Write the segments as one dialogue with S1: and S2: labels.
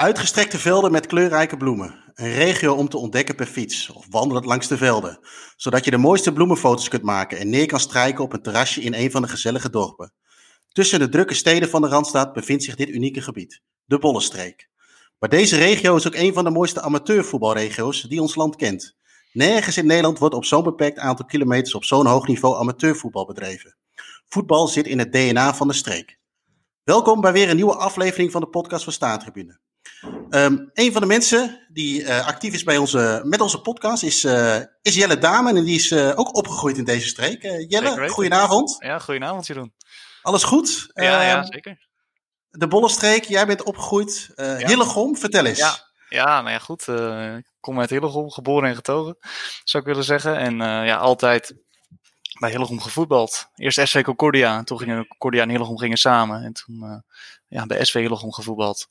S1: Uitgestrekte velden met kleurrijke bloemen. Een regio om te ontdekken per fiets of wandelend langs de velden. Zodat je de mooiste bloemenfoto's kunt maken en neer kan strijken op een terrasje in een van de gezellige dorpen. Tussen de drukke steden van de Randstad bevindt zich dit unieke gebied, de Bollenstreek. Maar deze regio is ook een van de mooiste amateurvoetbalregio's die ons land kent. Nergens in Nederland wordt op zo'n beperkt aantal kilometers op zo'n hoog niveau amateurvoetbal bedreven. Voetbal zit in het DNA van de streek. Welkom bij weer een nieuwe aflevering van de podcast van Staantribune. Um, een van de mensen die uh, actief is bij onze, met onze podcast is, uh, is Jelle Damen. En die is uh, ook opgegroeid in deze streek. Jelle, goedenavond.
S2: Ja, goedenavond Jeroen.
S1: Alles goed?
S2: Ja, ja ehm, zeker.
S1: De Bollenstreek, jij bent opgegroeid. Ja. Hillegom, vertel eens.
S2: Ja, ja nou ja, goed. ik kom uit Hillegom, geboren en getogen, zou ik willen zeggen. En ja, altijd bij Hillegom gevoetbald. Eerst SV Concordia, toen gingen Concordia en Hillegom gingen samen. En toen ja, bij SV Hillegom gevoetbald.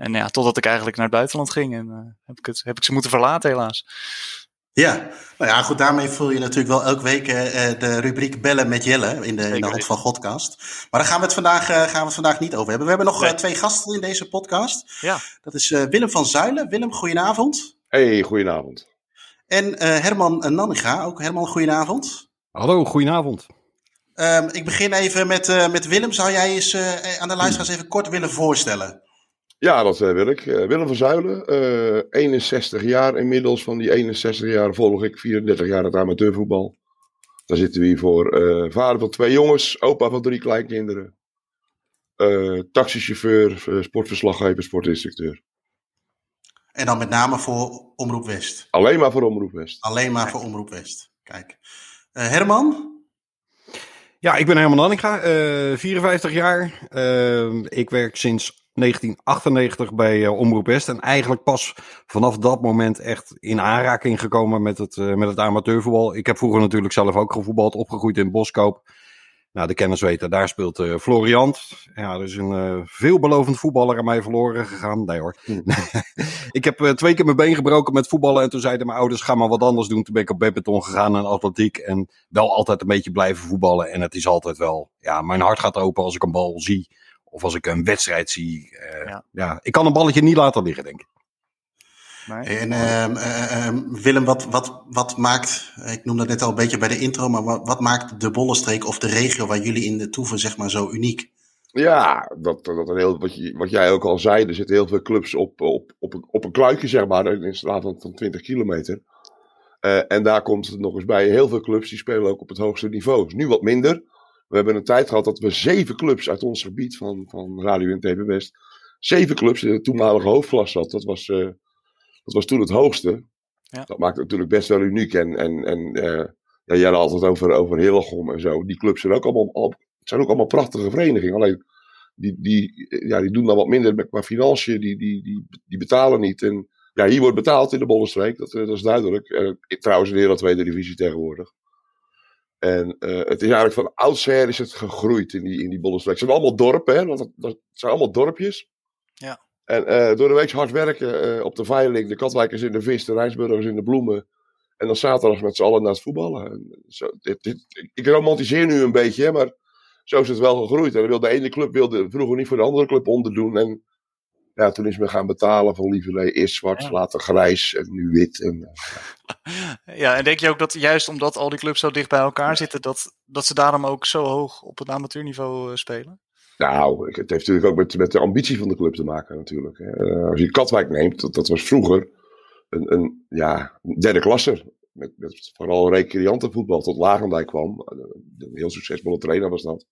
S2: En ja, totdat ik eigenlijk naar het buitenland ging en uh, heb, ik het, heb ik ze moeten verlaten helaas.
S1: Ja, nou ja, goed, daarmee vul je natuurlijk wel elke week uh, de rubriek Bellen met Jelle in de, in de Hand van Godcast. Maar daar gaan we het vandaag, uh, gaan we het vandaag niet over hebben. We hebben nog nee. twee gasten in deze podcast.
S2: Ja.
S1: Dat is Willem van Zuilen. Willem, goedenavond.
S3: Hey, goedenavond.
S1: En Herman Nanninga, ook Herman, goedenavond.
S4: Hallo, goedenavond.
S1: Um, ik begin even met, met Willem. Zou jij eens aan de luisteraars even kort willen voorstellen?
S3: Ja, dat wil ik. Uh, Willem van Zuilen, uh, 61 jaar inmiddels. Van die 61 jaar volg ik 34 jaar het amateurvoetbal. Daar zitten we hier voor. Uh, vader van twee jongens, opa van drie kleinkinderen. taxichauffeur, sportverslaggever, sportinstructeur.
S1: En dan met name voor Omroep West?
S3: Alleen maar voor Omroep West.
S1: Alleen maar voor Omroep West. Kijk. Herman?
S4: Ja, ik ben Herman Annika, 54 jaar. ik werk sinds 1998 bij uh, Omroep West. En eigenlijk pas vanaf dat moment echt in aanraking gekomen met het, uh, met het amateurvoetbal. Ik heb vroeger natuurlijk zelf ook gevoetbald, opgegroeid in Boskoop. Nou, de kennis weten, daar speelt uh, Floriant. Ja, dus een veelbelovend voetballer aan mij verloren gegaan. Nee hoor. Hm. ik heb twee keer mijn been gebroken met voetballen. En toen zeiden mijn ouders, ga maar wat anders doen. Toen ben ik op badminton gegaan en atletiek. En wel altijd een beetje blijven voetballen. En het is altijd wel, ja, mijn hart gaat open als ik een bal zie. Of als ik een wedstrijd zie. Uh, ja. ja. ik kan een balletje niet laten liggen, denk ik.
S1: Nee. En uh, uh, Willem, wat, wat, wat maakt, ik noem dat net al een beetje bij de intro, maar wat, wat maakt de Bollenstreek of de regio waar jullie in de toeven zeg maar zo uniek?
S3: Ja, dat, dat een heel, wat, je, wat jij ook al zei, er zitten heel veel clubs op, op, op, een, op een kluitje, zeg maar, in een straat van, van 20 kilometer. en daar komt het nog eens bij, heel veel clubs die spelen ook op het hoogste niveau. nu wat minder, we hebben een tijd gehad dat we zeven clubs uit ons gebied van, van Radio en TV West. Zeven clubs in de toenmalige hoofdklasse had. Dat was, uh, dat was toen het hoogste. Ja. Dat maakt het natuurlijk best wel uniek. En, en, en uh, ja, jij had altijd over, over Hillegom en zo. Die clubs zijn ook allemaal, zijn ook allemaal prachtige verenigingen. Alleen die, die, ja, die doen dan wat minder qua financiën. Die, die, die, die betalen niet. En ja, hier wordt betaald in de Bollenstreek. Dat, dat is duidelijk. Uh, trouwens in de Tweede Divisie tegenwoordig. En uh, het is eigenlijk van oudsher is het gegroeid in die, in die Bollenstreek. Het zijn allemaal dorpen, hè, want dat, dat zijn allemaal dorpjes.
S2: Ja.
S3: En uh, door de week hard werken uh, op de veiling, de Katwijkers in de vis, de Rijnsburgers in de bloemen. En dan zaterdag met z'n allen naar het voetballen. En zo, dit, dit, ik romantiseer nu een beetje, hè, maar zo is het wel gegroeid. En de ene club wilde vroeger niet voor de andere club onderdoen. En ja, toen is men gaan betalen van lieverlee eerst zwart, ja. later grijs en nu wit. En,
S2: ja. ja, en denk je ook dat juist omdat al die clubs zo dicht bij elkaar zitten, dat, dat ze daarom ook zo hoog op het amateurniveau uh, spelen?
S3: Nou, het heeft natuurlijk ook met, met de ambitie van de club te maken natuurlijk. Uh, als je Katwijk neemt, dat, dat was vroeger een, een ja, derde klasse. Met, met vooral recreantenvoetbal tot Lagendijk kwam. Een heel succesvolle trainer was dat.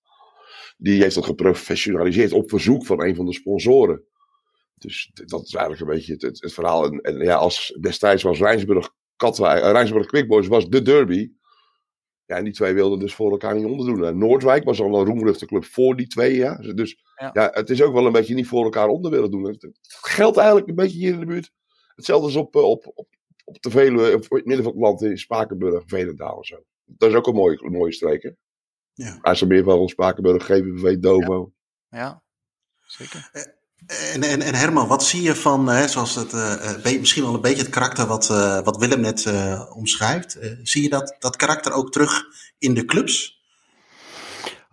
S3: Die heeft dat geprofessionaliseerd op verzoek van een van de sponsoren. Dus dat is eigenlijk een beetje het, het, het verhaal. En, en, ja, als destijds was Rijnsburg, Katwijk, uh, Rijnsburg Quickboys was de derby. Ja, en die twee wilden dus voor elkaar niet onderdoen. En Noordwijk was al een roemruchte club voor die twee. Ja. Dus ja. ja. het is ook wel een beetje niet voor elkaar onder willen doen. Het, het geldt eigenlijk een beetje hier in de buurt. Hetzelfde als op, op, op, op de Veluwe, op het midden van het land in Spakenburg, Velendaal en zo. Dat is ook een mooie, een mooie streek, hè?
S1: Ja.
S3: IJsselmeervogel, Spakenburg, GVV, Dovo.
S2: Ja, ja. zeker.
S1: Eh, en, en, en, Herman, wat zie je van, hè, zoals het, uh, misschien wel een beetje het karakter wat, uh, wat Willem net omschrijft. zie je dat, dat karakter ook terug in de clubs?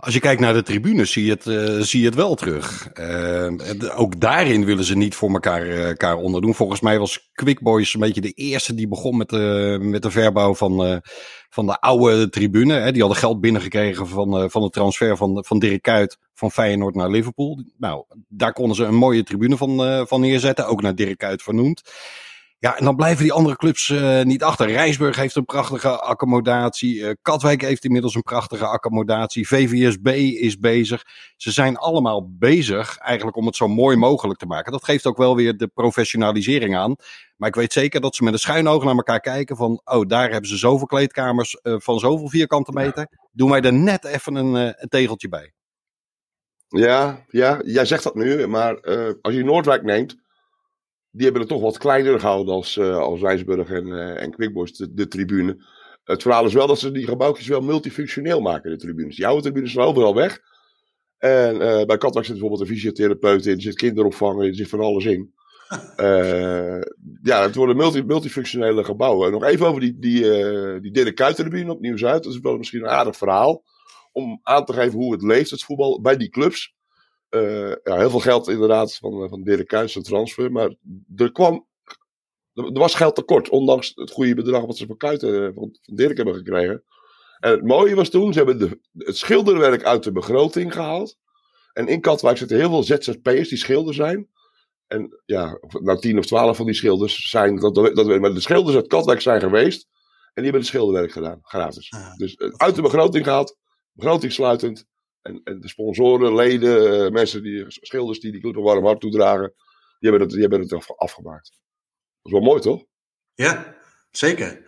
S4: Als je kijkt naar de tribunes, zie je het, uh, zie je het wel terug. Uh, ook daarin willen ze niet voor elkaar, uh, elkaar onderdoen. Volgens mij was Quick Boys een beetje de eerste die begon met de, met de verbouw van, van de oude tribune. Hè. Die hadden geld binnengekregen van, van de transfer van, van Dirk Kuyt van Feyenoord naar Liverpool. Nou, daar konden ze een mooie tribune van, van neerzetten. Ook naar Dirk Kuyt vernoemd. Ja, en dan blijven die andere clubs uh, niet achter. Rijsburg heeft een prachtige accommodatie. Uh, Katwijk heeft inmiddels een prachtige accommodatie. VVSB is bezig. Ze zijn allemaal bezig eigenlijk om het zo mooi mogelijk te maken. Dat geeft ook wel weer de professionalisering aan. Maar ik weet zeker dat ze met een schuin oog naar elkaar kijken van... oh, daar hebben ze zoveel kleedkamers uh, van zoveel vierkante meter. Doen wij er net even een, een tegeltje bij.
S3: Ja, ja, jij zegt dat nu. Maar als je Noordwijk neemt die hebben het toch wat kleiner gehouden als, uh, als Rijnsburg en, uh, en Quickboys, de, de, tribune. Het verhaal is wel dat ze die gebouwtjes wel multifunctioneel maken, de tribunes. Die oude tribunes zijn overal weg. En uh, bij Katwijk zit bijvoorbeeld een fysiotherapeut in, zit kinderopvang in, zit van alles in. ja, het worden multi, multifunctionele gebouwen. En nog even over die, die, die Dirk Kuyt-tribune op Nieuw-Zuid. Dat is wel misschien een aardig verhaal. Om aan te geven hoe het leeft, het voetbal, bij die clubs. Uh, ja, heel veel geld inderdaad van, eh, van Dirk Kuyt zijn transfer. Maar er kwam. Er was geld tekort, ondanks het goede bedrag wat ze van uh, van, van Dirk hebben gekregen. En het mooie was toen, ze hebben de, het schilderwerk uit de begroting gehaald. En in Katwijk zitten heel veel ZZP'ers die schilder zijn. En ja, nou tien of twaalf van die schilders zijn, dat, dat, maar de schilders uit Katwijk zijn geweest. En die hebben het schilderwerk gedaan, gratis. Ah, dus uit de begroting gehaald, begroting sluitend. En, de sponsoren, leden, uh, mensen, die, schilders die die club een warm hart toedragen, die hebben het, die hebben het afgemaakt. Dat is wel mooi, toch?
S1: Ja, zeker.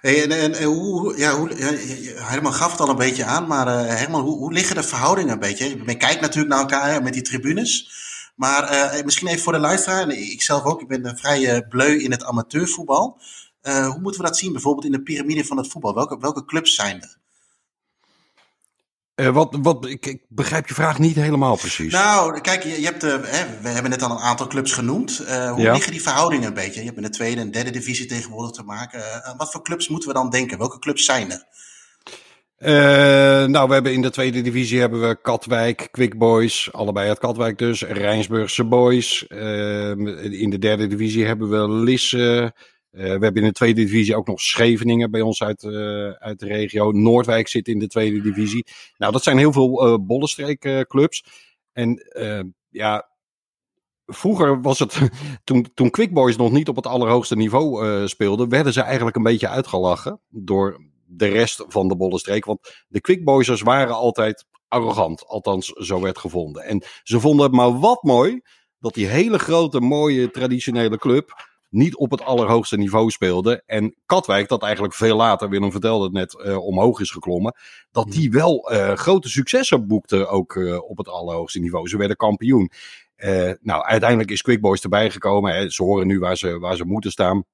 S1: En, en, en, hoe, ja, hoe, gaf het al een beetje aan, maar uh, hoe, hoe liggen de verhoudingen een beetje? Men kijkt natuurlijk naar elkaar met die tribunes. Maar uh, misschien even voor de luisteraar, en ik zelf ook, ik ben vrij bleu in het amateurvoetbal. hoe moeten we dat zien, bijvoorbeeld in de piramide van het voetbal? Welke, welke clubs zijn er?
S4: Uh, wat, wat, ik, ik, begrijp je vraag niet helemaal precies.
S1: Nou, kijk, je, je hebt, uh, hè, we hebben net al een aantal clubs genoemd. Uh, hoe ja. liggen die verhoudingen een beetje? Je hebt met de tweede en derde divisie tegenwoordig te maken. wat voor clubs moeten we dan denken? Welke clubs zijn er?
S4: nou, we hebben in de tweede divisie hebben we Katwijk, Quick Boys, allebei uit Katwijk dus, Rijnsburgse Boys. In de derde divisie hebben we Lisse, we hebben in de tweede divisie ook nog Scheveningen bij ons uit, uh, uit de regio. Noordwijk zit in de tweede divisie. Nou, dat zijn heel veel uh, bollenstreekclubs. en ja, vroeger was het, toen, toen Quick Boys nog niet op het allerhoogste niveau speelden, werden ze eigenlijk een beetje uitgelachen door de rest van de bollenstreek. Want de Quick Boysers waren altijd arrogant, althans zo werd gevonden. En ze vonden het maar wat mooi dat die hele grote, mooie, traditionele club niet op het allerhoogste niveau speelde. En Katwijk, dat eigenlijk veel later, Willem vertelde het net, uh, omhoog is geklommen. Dat die wel uh, grote successen boekte ook uh, op het allerhoogste niveau. Ze werden kampioen. nou, uiteindelijk is Quick Boys erbij gekomen. Hè. Ze horen nu waar ze, waar ze moeten staan.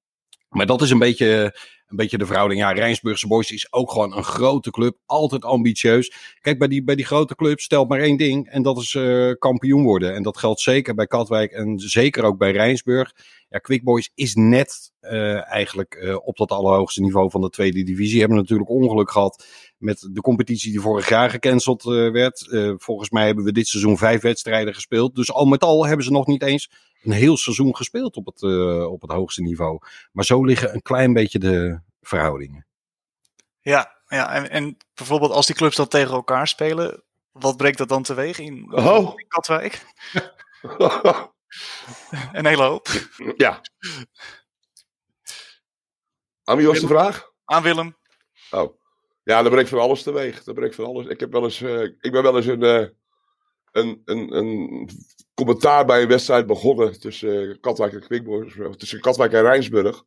S4: Maar dat is een beetje, een beetje de verhouding. Ja, Rijnsburgse Boys is ook gewoon een grote club. Altijd ambitieus. Kijk, bij die, bij die grote clubs stelt maar één ding. En dat is uh, kampioen worden. En dat geldt zeker bij Katwijk en zeker ook bij Rijnsburg. Ja, Quick Boys is net uh, eigenlijk uh, op dat allerhoogste niveau van de tweede divisie. Hebben natuurlijk ongeluk gehad met de competitie die vorig jaar gecanceld werd. volgens mij hebben we dit seizoen vijf wedstrijden gespeeld. Dus al met al hebben ze nog niet eens een heel seizoen gespeeld op het, op het hoogste niveau. Maar zo liggen een klein beetje de verhoudingen.
S2: Ja, ja en, en bijvoorbeeld als die clubs dan tegen elkaar spelen, wat brengt dat dan teweeg in,
S3: oh.
S2: in Katwijk? Een hele hoop.
S3: Ja. Aan wie was de vraag?
S2: Aan Willem.
S3: Oh. Ja, dat brengt van alles teweeg. Dat brengt van alles. Ik, heb wel eens, uh, ik ben wel eens een, uh, een, een, een commentaar bij een wedstrijd begonnen tussen uh, Katwijk en Quickboys, tussen Katwijk en Rijnsburg.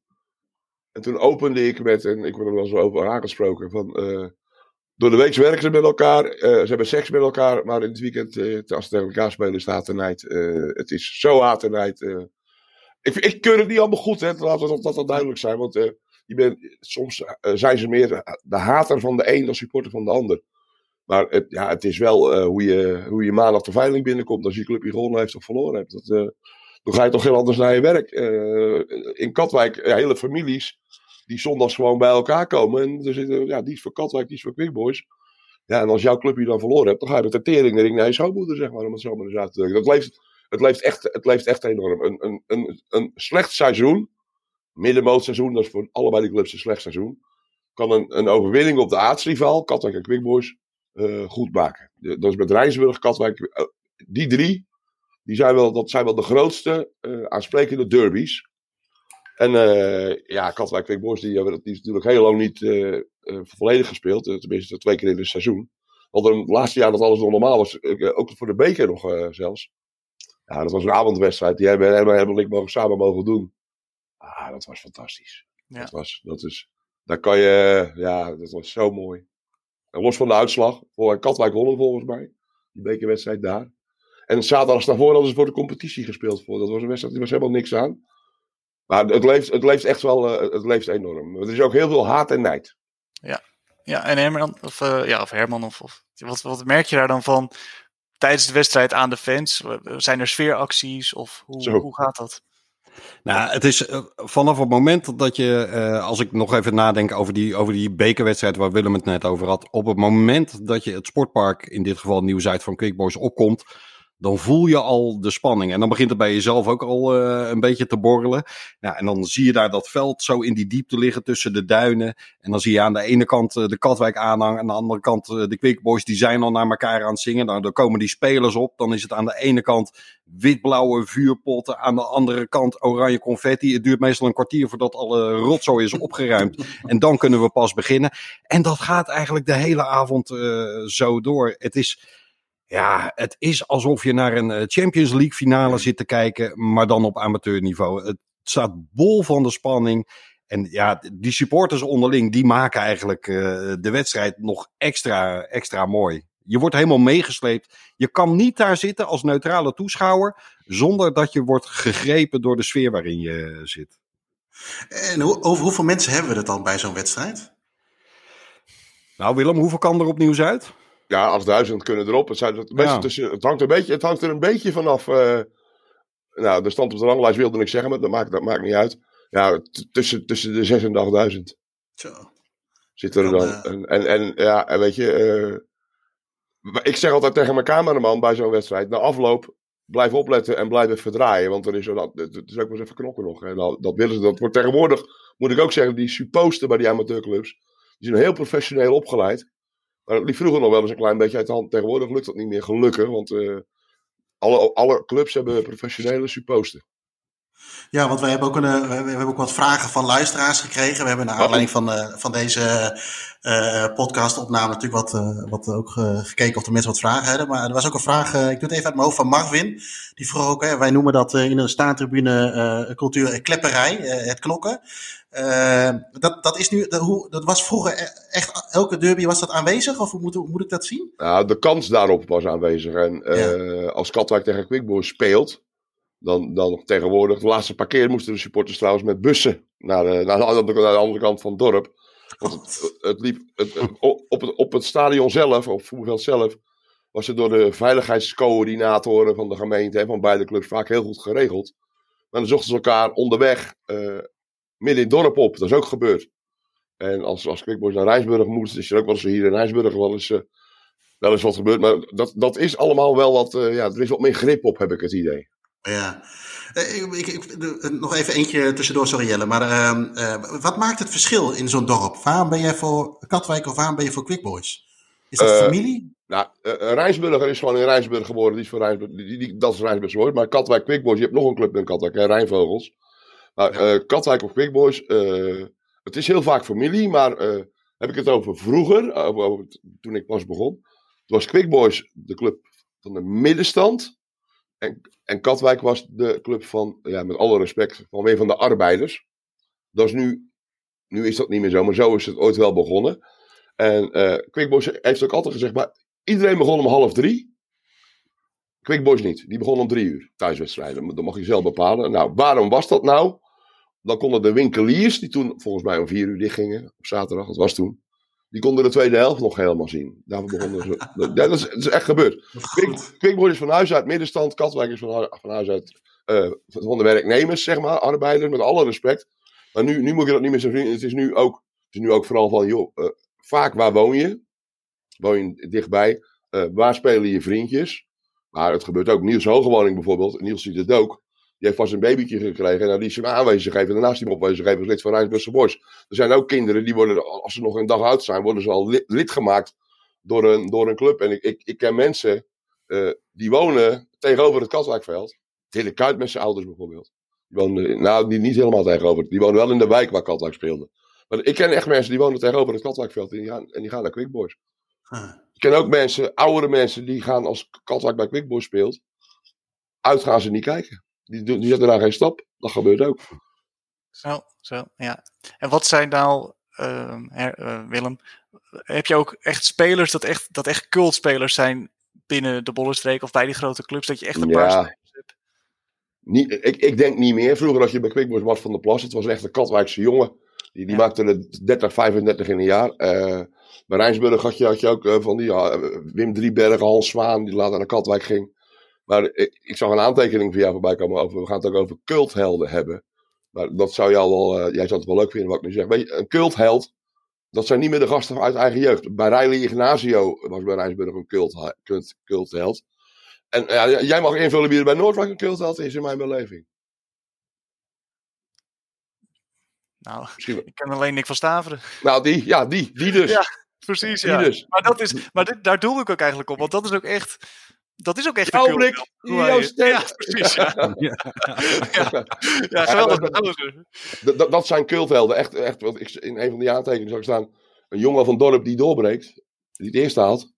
S3: En toen opende ik met, en ik word er wel zo over aangesproken, van door de week werken ze met elkaar. Uh, ze hebben seks met elkaar. Maar in het weekend, als ze tegen elkaar spelen, is het haat en nijd. Uh, het is zo haat en nijd. ik, ik keur het niet allemaal goed, hè. Laten we dat, dat duidelijk zijn. Want je bent, soms zijn ze meer de hater van de een dan supporter van de ander. Maar het, ja, het is wel hoe, je, hoe je maandag de veiling binnenkomt. Als je club je gewonnen heeft of verloren hebt. Dat, dan ga je toch heel anders naar je werk. in Katwijk, hele families die zondags gewoon bij elkaar komen. En er zitten, ja, die is voor Katwijk, die is voor Quick Boys. Ja, en als jouw club je dan verloren hebt, dan ga je de tering ring naar je schoonmoeder, zeg maar, om het zo maar eens uit te drukken. Dat leeft, het, leeft echt, het leeft echt enorm. Een, een, een, een slecht seizoen, middenmootseizoen, dat is voor allebei die clubs een slecht seizoen, kan een, een overwinning op de aardsrivaal, Katwijk en Quickboys, uh, goed maken. Dat is met Rijnsburg, Katwijk, uh, die drie, die zijn wel, dat zijn wel de grootste uh, aansprekende derbies. En ja, Katwijk Quickboys, die, die is natuurlijk heel lang niet volledig gespeeld, tenminste twee keer in het seizoen. Want het laatste jaar dat alles nog normaal was, ook voor de beker nog zelfs. Ja, dat was een avondwedstrijd. Die hebben helemaal, helemaal ik mogen, samen mogen doen. Ah, dat was fantastisch. Ja. Dat, was, dat is, daar kan je, ja, dat was zo mooi. En los van de uitslag, voor Katwijk wonnen volgens mij, die bekerwedstrijd daar. En zaterdag daarvoor hadden ze voor de competitie gespeeld. Voor. Dat was een wedstrijd, die was helemaal niks aan. Maar het leeft, het leeft echt wel, uh, het leeft enorm. Er is ook heel veel haat en nijd.
S2: Ja, ja en Herman, of, uh, ja, of Herman, of, of wat, wat merk je daar dan van tijdens de wedstrijd aan de fans? Zijn er sfeeracties of hoe, hoe gaat dat?
S4: Nou, het is uh, vanaf het moment dat je, uh, als ik nog even nadenk over die, over die bekerwedstrijd waar Willem het net over had. Op het moment dat je het sportpark, in dit geval Nieuw-Zuid van Quickboys, opkomt dan voel je al de spanning. En dan begint het bij jezelf ook al uh, een beetje te borrelen. Ja, en dan zie je daar dat veld zo in die diepte liggen tussen de duinen. En dan zie je aan de ene kant uh, de Katwijk aanhang. Aan de andere kant uh, de Quickboys. Die zijn al naar elkaar aan het zingen. Nou, dan komen die spelers op. Dan is het aan de ene kant wit-blauwe vuurpotten. Aan de andere kant oranje confetti. Het duurt meestal een kwartier voordat alle rotzooi is opgeruimd. en dan kunnen we pas beginnen. En dat gaat eigenlijk de hele avond zo door. Het is ja, het is alsof je naar een eh, Champions League finale zit te kijken, maar dan op amateurniveau. Het staat bol van de spanning. En ja, die supporters onderling, die maken eigenlijk uh, de wedstrijd nog extra, extra mooi. Je wordt helemaal meegesleept. Je kan niet daar zitten als neutrale toeschouwer zonder dat je wordt gegrepen door de sfeer waarin je zit.
S1: En hoe, over hoeveel mensen hebben we het dan bij zo'n wedstrijd?
S4: Nou Willem, hoeveel kan er opnieuw uit?
S3: Ja, als duizend kunnen erop. Het, zijn, het, ja. tussen, het, hangt een beetje, het hangt er een beetje vanaf. Uh, nou, de stand op de ranglijst wilde ik zeggen, maar dat maakt, dat maakt niet uit. Ja, tussen, tussen de 6 en 8.000. Zo. Zit er dan. Uh... En, en, en, ja, en weet je. Uh, ik zeg altijd tegen mijn cameraman bij zo'n wedstrijd: na afloop, blijf opletten en blijf even draaien. Want er is, dat, het is ook wel eens even knokken nog. En dat, dat willen ze. Dat wordt tegenwoordig, moet ik ook zeggen, die supposten bij die amateurclubs. Die zijn heel professioneel opgeleid. Maar dat liep vroeger nog wel eens een klein beetje uit de hand. Tegenwoordig lukt dat niet meer, gelukkig. Want uh, alle, alle clubs hebben professionele supposten.
S1: Ja, want we hebben ook, een, we hebben ook wat vragen van luisteraars gekregen. We hebben naar aanleiding van, uh, van deze uh, podcastopname natuurlijk wat, uh, wat ook gekeken of de mensen wat vragen hadden. Maar er was ook een vraag, ik doe het even uit mijn hoofd, van Marvin. Die vroeg ook, hè, wij noemen dat in de staantribune cultuur klepperij, het knokken. Dat, dat, is nu, dat, hoe, dat was vroeger e-, echt, elke derby was dat aanwezig? Of hoe moet, hoe moet ik dat zien?
S3: Nou, de kans daarop was aanwezig. En ja. als Katwijk tegen Quickboy speelt, dan, dan tegenwoordig. De laatste paar keer moesten de supporters trouwens met bussen naar de, naar de, andere, naar de andere kant van het dorp. Want het, het liep het, op, het, op het stadion zelf, op het voetbalveld zelf, was het door de veiligheidscoördinatoren van de gemeente, van beide clubs, vaak heel goed geregeld. Maar dan zochten ze elkaar onderweg uh, midden in het dorp op. Dat is ook gebeurd. En als, als Quickboys naar Rijnsburg moest, is er ook wel eens hier in Rijnsburg wel eens, uh, wel eens wat gebeurd. Maar dat, dat is allemaal wel wat, uh, ja, er is wat meer grip op, heb ik het idee.
S1: Ja. Eh, ik, ik, ik, nog even eentje tussendoor, sorry Jelle. Maar uh, wat maakt het verschil in zo'n dorp? Waarom ben jij voor Katwijk of waarom ben je voor Quickboys? Is dat familie?
S3: Nou, Rijnsburger is gewoon in Rijnsburg geboren. Die is voor Rijnsburg, die, die, dat is Rijnsburg woord. Maar Katwijk Quickboys, je hebt nog een club in Katwijk, hè, Rijnvogels. Nou, ja. Katwijk of Quickboys, het is heel vaak familie. Maar heb ik het over vroeger, over, toen ik pas begon. Toen was Quickboys de club van de middenstand. En, en Katwijk was de club van, ja, met alle respect, van een van de arbeiders. Dat is nu, nu is dat niet meer zo, maar zo is het ooit wel begonnen. En uh, Quickboys heeft ook altijd gezegd, maar iedereen begon om half drie. Quickboys niet, die begon om drie uur, thuiswedstrijden. Dat mag je zelf bepalen. Nou, waarom was dat nou? Dan konden de winkeliers, die toen volgens mij om vier uur dichtgingen, op zaterdag, dat was toen. Die konden de tweede helft nog helemaal zien. Daarvoor begonnen ze. ja, dat, is, dat is echt gebeurd. Quickboy is van huis uit middenstand. Katwijk is van, van huis uit uh, van de werknemers, zeg maar. Arbeiders, met alle respect. Maar nu, nu moet je dat niet meer zo zien. Het is nu ook, het is nu ook vooral van, joh, uh, vaak waar woon je? woon je dichtbij. Eh, waar spelen je vriendjes? Maar het gebeurt ook. Niels Hogewoning bijvoorbeeld, Niels ziet het ook. Die heeft vast een babytje gekregen en nou, die is hem aanwezig geven. Daarnaast die hem opwezen geven als lid van Rijnsburgse Bos. Er zijn ook kinderen die worden, als ze nog een dag oud zijn, worden ze al lid, lid gemaakt door een, door een club. En ik, ik, ik ken mensen uh, die wonen tegenover het Katwijkveld. Hele Kuit met zijn ouders bijvoorbeeld. Die wonen, nou, niet, niet helemaal tegenover. Die wonen wel in de wijk waar Katwijk speelde. Maar ik ken echt mensen die wonen tegenover het Katwijkveld en die gaan, en die gaan naar Quick Boys. Huh. Ik ken ook mensen, oudere mensen, die gaan als Katwijk bij Quick Boys speelt. Uit gaan ze niet kijken. Die, die zetten daar geen stap. Dat gebeurt ook.
S2: Zo, zo, ja. En wat zijn nou, uh, Willem, heb je ook echt spelers dat echt, dat echt cultspelers zijn binnen de bollenstreek of bij die grote clubs, dat je echt een
S3: ja.
S2: paar hebt?
S3: Niet, ik, ik denk niet meer. Vroeger als je bij Quick Boys was van de Plas, het was echt een Katwijkse jongen. Die, die ja. maakte er 30, 35 in een jaar. Uh, bij Rijnsburg had je, had je ook uh, van die uh, Wim Driebergen, Hans Zwaan, die later naar Katwijk ging. Maar ik, ik, zag een aantekening van jou voorbij komen over, we gaan het ook over culthelden hebben. Maar dat zou jou wel, uh, jij zou het wel leuk vinden wat ik nu zeg. Weet je, een cultheld, dat zijn niet meer de gasten uit eigen jeugd. Bij Riley Ignacio was bij Rijnsburg een cult, cult, cultheld. En ja, jij mag invullen wie er bij Noordwijk een cultheld is in mijn beleving.
S2: Nou, ik ken alleen Nick van Staveren.
S3: Nou, die, ja, die, die dus.
S2: Ja, precies, ja.
S3: Die dus.
S2: Maar, dat is, maar dit, daar doel ik ook eigenlijk op, want dat is ook echt... Dat is ook echt
S3: jouw blik, jouw.
S2: Ja, precies. Ja, ja. ja. ja geweldig.
S3: Dat, dat, dat zijn culthelden. Echt, echt, ik, in een van die aantekeningen zag ik staan... Een jongen van het dorp die doorbreekt, die het eerst haalt...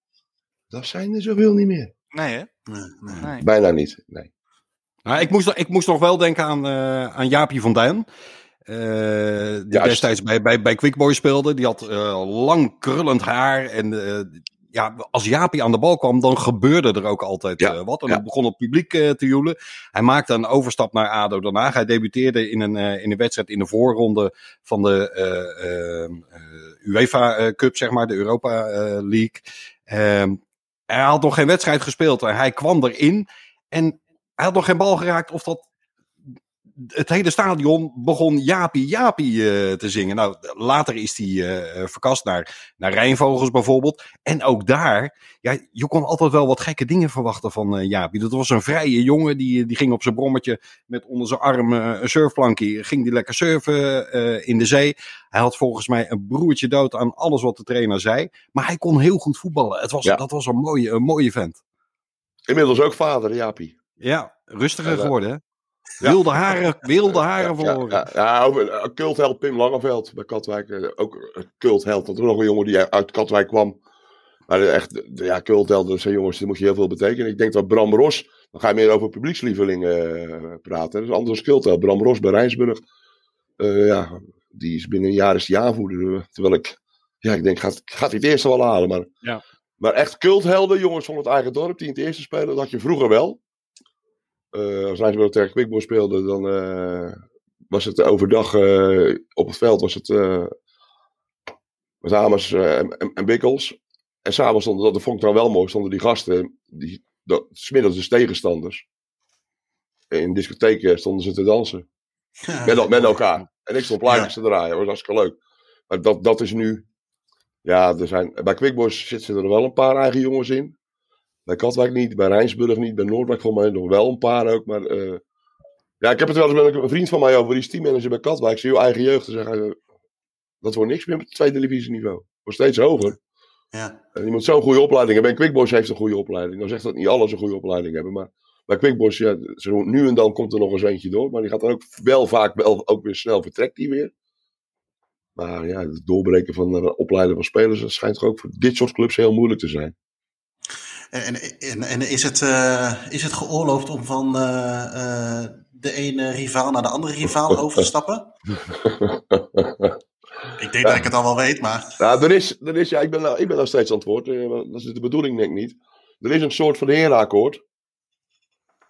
S3: Dat zijn er zoveel niet meer.
S2: Nee, hè?
S3: Nee, nee. Bijna niet, nee.
S4: Nou, ik, moest, ik moest nog wel denken aan, uh, aan Jaapie van Duin. Uh, die Juist. destijds bij, bij, bij Quickboy speelde. Die had uh, lang krullend haar. En uh, ja, als Jaapie aan de bal kwam, dan gebeurde er ook altijd ja. wat. En ja. dan begon het publiek te joelen. Hij maakte een overstap naar ADO Den Haag. Hij debuteerde in een, in een wedstrijd in de voorronde van de UEFA Cup, zeg maar, de Europa League. Ehm, hij had nog geen wedstrijd gespeeld. Hij kwam erin en hij had nog geen bal geraakt of dat het hele stadion begon Jaapie Jaapie uh, te zingen. Nou, later is hij uh, verkast naar, naar Rijnvogels bijvoorbeeld. En ook daar, ja, je kon altijd wel wat gekke dingen verwachten van uh, Jaapie. Dat was een vrije jongen, die, die ging op zijn brommetje met onder zijn arm een surfplankje. Ging die lekker surfen in de zee. Hij had volgens mij een broertje dood aan alles wat de trainer zei. Maar hij kon heel goed voetballen. Het was, ja. Dat was een mooie, een mooie vent.
S3: Inmiddels ook vader, Jaapie.
S4: Ja, rustiger geworden hè. Wilde haren, wilde haren verloren.
S3: Ja, ja, ja, ja cultheld Pim Langeveld bij Katwijk. Ook een cultheld. Dat er nog een jongen die uit Katwijk kwam. Maar echt, ja, culthelden zijn jongens, die moet je heel veel betekenen. Ik denk dat Bram Ros, dan ga je meer over publiekslievelingen uh, praten. Dat is anders cultheld. Bram Ros bij Rijnsburg. Uh, ja, die is binnen een jaar is die aanvoerder. Terwijl ik, ja, ik denk, gaat, gaat hij het eerste wel halen. Maar,
S4: ja.
S3: maar echt culthelden, jongens van het eigen dorp, die in het eerste spelen, dat had je vroeger wel. Uh, als Rijnsburg tegen Quickboy speelde, dan uh, was het overdag uh, op het veld was het met Hamers en, en Bikkels. En s'avonds stonden, dat, dat vond ik dan wel mooi, stonden die gasten, die, dat, smiddags dus tegenstanders. In discotheken stonden ze te dansen. Ja, met, met elkaar. En ik stond plaatjes ja. te draaien, dat was hartstikke leuk. Maar dat, dat is nu, ja, er zijn, bij Quickboys zitten er wel een paar eigen jongens in. Bij Katwijk niet, bij Rijnsburg niet, bij Noordwijk volgens mij nog wel een paar ook. Maar uh, ja, ik heb het wel eens met een vriend van mij over, die is teammanager bij Katwijk. Zie je eigen jeugd te zeggen, uh, dat wordt niks meer op het tweede divisieniveau. Wordt steeds hoger.
S1: Ja.
S3: En je moet zo'n goede opleiding hebben. En Quickboys heeft een goede opleiding. Dan zegt dat niet alles een goede opleiding hebben. Maar bij Quickboys, ja, zo nu en dan komt er nog eens eentje door. Maar die gaat dan ook wel vaak wel ook weer snel vertrekt die weer. Maar ja, het doorbreken van de opleiden van spelers, dat schijnt ook voor dit soort clubs heel moeilijk te zijn.
S1: En, en, en is, het, uh, is het geoorloofd om van uh, uh, de ene rivaal naar de andere rivaal over te stappen? ik denk dat ik het al wel weet, maar.
S3: Ja, er is, er is, ja ik, ben, nou, ik ben nog steeds antwoord. Dat is de bedoeling, denk ik niet. Er is een soort van herenakkoord.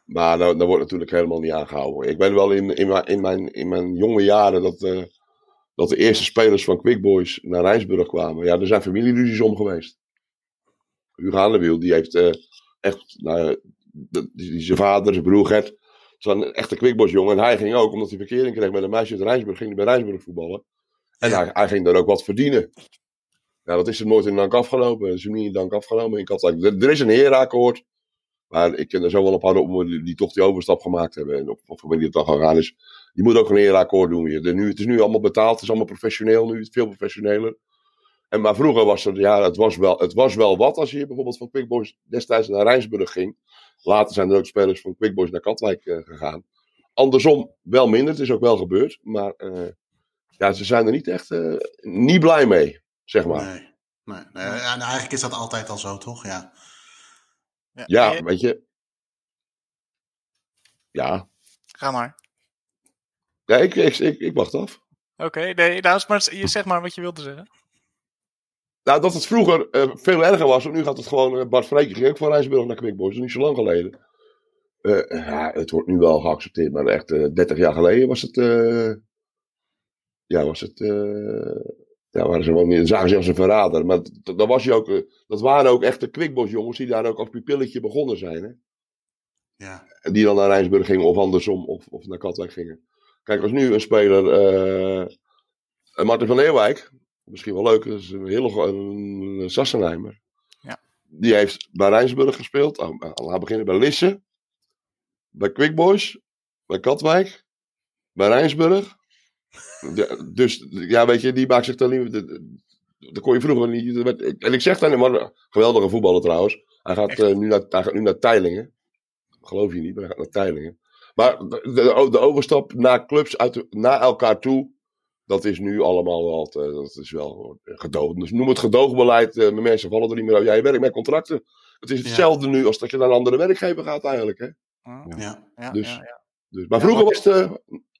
S3: Maar dat, dat wordt natuurlijk helemaal niet aangehouden. Ik ben wel in, in, mijn, in, mijn, in mijn jonge jaren dat, dat de eerste spelers van Quick Boys naar Rijnsburg kwamen. Ja, er zijn familieruzies om geweest. Hugo die heeft uh, echt, nou, die, zijn vader, zijn broer Gert, was een echte quickboysjongen. En hij ging ook, omdat hij verkering kreeg met een meisje uit Rijnsburg, ging hij bij Rijnsburg voetballen. En hij, hij, ging daar ook wat verdienen. Ja, dat is er nooit in dank afgelopen. Dat is er niet in dank afgenomen in Katwijk. Er, er is een herenakkoord. Maar ik ken er zo wel een paar op die, die toch die overstap gemaakt hebben. En op wat voor manier het dan gegaan is. Je moet ook een herenakkoord doen weer. De, nu, het is nu allemaal betaald. Het is allemaal professioneel nu. Veel professioneler. En, maar vroeger was het, ja, het was, wel, het was wel wat als je bijvoorbeeld van Quick Boys destijds naar Rijnsburg ging. Later zijn er ook spelers van Quick Boys naar Katwijk uh, gegaan. Andersom wel minder. Het is ook wel gebeurd. Maar uh, ja, ze zijn er niet echt uh, niet blij mee, zeg maar.
S1: Nee, nee, nee. En eigenlijk is dat altijd al zo, toch? Ja,
S3: ja, ja weet je. Ja.
S2: Ga maar.
S3: Ja, ik, ik, ik, ik wacht af.
S2: Oké, okay, nee, nou, maar je zeg maar wat je wilde zeggen.
S3: Nou, dat het vroeger uh, veel erger was, want nu gaat het gewoon. Uh, Bart Vreeken ging ook van Rijnsburg naar Quick Boys, dat is niet zo lang geleden. Uh, ja, het wordt nu wel geaccepteerd, maar echt 30 jaar geleden was het. ja, was het. ja, waren ze wel niet, zagen ze als een verrader. Maar dat, was je ook, dat waren ook echte Quick Boys jongens die daar ook als pupilletje begonnen zijn. Hè?
S1: Ja.
S3: Die dan naar Rijnsburg gingen of andersom, of, of naar Katwijk gingen. Kijk, als nu een speler. Martin van Eerwijk, misschien wel leuk, is een hele een Sassenheimer.
S2: Ja.
S3: Die heeft bij Rijnsburg gespeeld. Oh, laten we beginnen bij Lisse. Bij Quick Boys. Bij Katwijk. Bij Rijnsburg. Ja, dus ja, weet je, die maakt zich dan niet. Dat kon je vroeger niet. En ik zeg dan, maar geweldige voetballer trouwens. Hij gaat, uh, nu, naar, hij gaat nu naar Teilingen. Geloof je niet, maar hij gaat naar Teilingen. Maar de, de, de overstap naar clubs uit, naar elkaar toe dat is nu allemaal wel, te, dat is wel gedoogd. Dus noem het gedoogbeleid. Uh, mijn mensen vallen er niet meer uit. Jij werkt met contracten. Het is hetzelfde ja. nu als dat je naar een andere werkgever gaat eigenlijk. Hè?
S1: Ja. ja.
S2: ja
S3: dus,
S2: ja, ja.
S3: Dus, maar vroeger was het uh,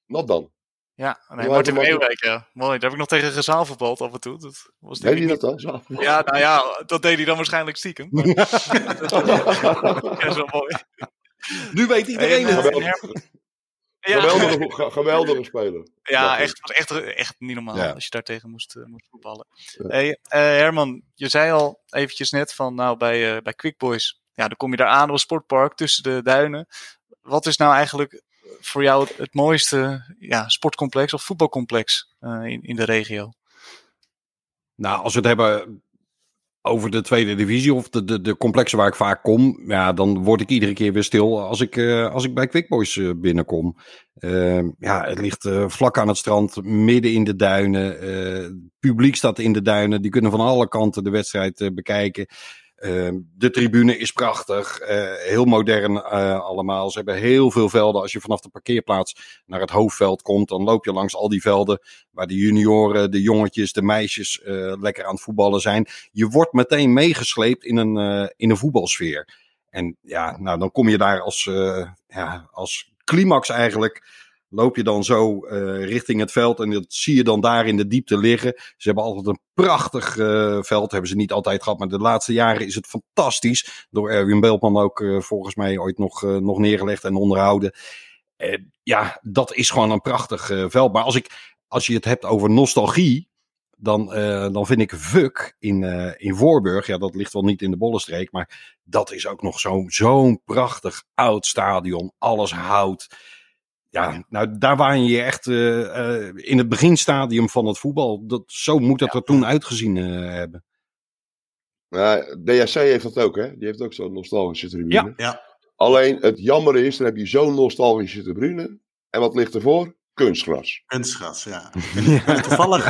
S3: not dan.
S2: Ja, nee, Martin Meeuwijk, ja. Mooi. Daar heb ik nog tegen gezaal verbald af en toe. Dat was
S3: deed hij dat dan? Zo?
S2: Ja, nou ja, dat deed hij dan waarschijnlijk stiekem. Maar... dat is wel mooi.
S4: Nu weet iedereen het.
S3: Ja. Geweldige, geweldige speler.
S2: Ja, echt, was echt, echt niet normaal ja. als je daar tegen moest, uh, moest voetballen. Ja. Hey, uh, Herman, je zei al eventjes net van nou bij, uh, bij Quick Boys, ja, dan kom je daar aan op een sportpark tussen de duinen. Wat is nou eigenlijk voor jou het, het mooiste ja, sportcomplex of voetbalcomplex in, in de regio?
S4: Nou, als we het hebben over de tweede divisie of de, de, de complexen waar ik vaak kom, ja, dan word ik iedere keer weer stil als ik, uh, als ik bij Quick Boys uh, binnenkom. Uh, ja, het ligt vlak aan het strand, midden in de duinen. publiek staat in de duinen, die kunnen van alle kanten de wedstrijd bekijken. Uh, de tribune is prachtig, uh, heel modern uh, allemaal. Ze hebben heel veel velden. Als je vanaf de parkeerplaats naar het hoofdveld komt, dan loop je langs al die velden waar de junioren, de jongetjes, de meisjes lekker aan het voetballen zijn. Je wordt meteen meegesleept in een, in een voetbalsfeer. En ja, nou dan kom je daar als, ja, als climax eigenlijk loop je dan zo uh, richting het veld en dat zie je dan daar in de diepte liggen. Ze hebben altijd een prachtig uh, veld, hebben ze niet altijd gehad, maar de laatste jaren is het fantastisch. Door Erwin Beltman ook uh, volgens mij ooit nog, nog neergelegd en onderhouden. ja, dat is gewoon een prachtig veld. Maar als, ik, als je het hebt over nostalgie, dan, dan vind ik Vuk in, in Voorburg, ja dat ligt wel niet in de Bollenstreek, maar dat is ook nog zo'n zo'n prachtig oud stadion. Alles hout ja, nou daar waren je echt uh, uh, in het beginstadium van het voetbal. Dat, zo moet dat ja. er toen uitgezien uh, hebben.
S3: Ja, DHC heeft dat ook, hè? Die heeft ook zo'n nostalgische tribune.
S1: Ja. ja.
S3: Alleen het jammer is, dan heb je zo'n nostalgische tribune. En wat ligt ervoor? Kunstgras.
S1: Kunstgras, ja. toevallig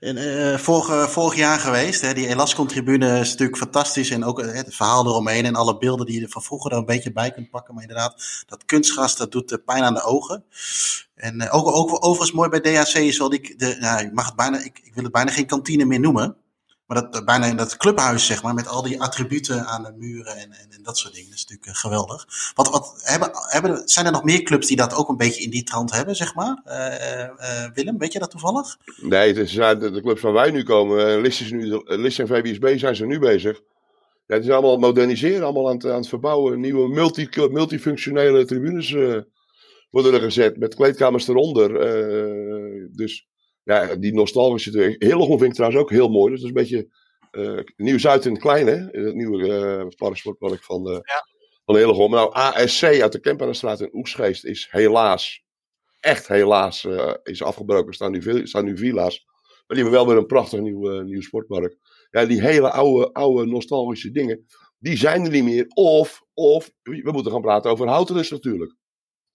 S1: in, uh, vorig, vorig jaar geweest. Hè, die Elascon-tribune is natuurlijk fantastisch. En ook het verhaal eromheen en alle beelden die je van vroeger er een beetje bij kunt pakken. Maar inderdaad, dat kunstgras, dat doet pijn aan de ogen. En uh, ook, ook overigens mooi bij DHC is wel die, de, nou, ik mag het bijna, ik, ik wil het bijna geen kantine meer noemen. Maar dat, bijna in dat clubhuis, zeg maar, met al die attributen aan de muren en, en, en dat soort dingen. Dat is natuurlijk geweldig. Wat, wat, hebben, hebben, zijn er nog meer clubs die dat ook een beetje in die trant hebben, zeg maar? Uh, uh, Willem, weet je dat toevallig?
S3: Nee, het de, clubs waar wij nu komen, List, is nu, en VBSB zijn ze nu bezig. Ja, het is allemaal moderniseren, allemaal aan het, aan het verbouwen. Nieuwe multi, multifunctionele tribunes worden er gezet, met kleedkamers eronder. dus ja, die nostalgische. Hillegom vind ik trouwens ook heel mooi. Dus dat is een beetje uh, Nieuw-Zuid in het klein, hè? Het nieuwe uh, parasportpark van, uh, ja. van Hillegom. Nou, ASC uit de Kemperenstraat in Oesgeest is helaas, echt helaas, uh, is afgebroken. Er staan nu, staan nu villa's. Maar die hebben wel weer een prachtig nieuw, uh, nieuw sportpark. Ja, die hele oude, oude nostalgische dingen, die zijn er niet meer. Of, of we moeten gaan praten over houtenis natuurlijk.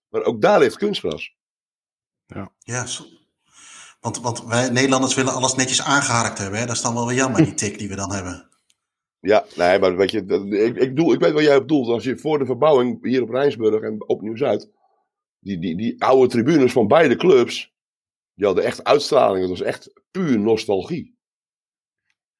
S3: Maar ook daar ligt kunstgras.
S1: Ja, ja want, want wij Nederlanders willen alles netjes aangeharkt hebben. Hè? Dat is dan wel weer jammer, die tik die we dan hebben.
S3: Ja, nee, maar weet je, ik, ik, doel, ik weet wat jij bedoelt. Als je voor de verbouwing hier op Rijnsburg en op Nieuw-Zuid, die, die, die oude tribunes van beide clubs, die hadden echt uitstraling. Het was echt puur nostalgie.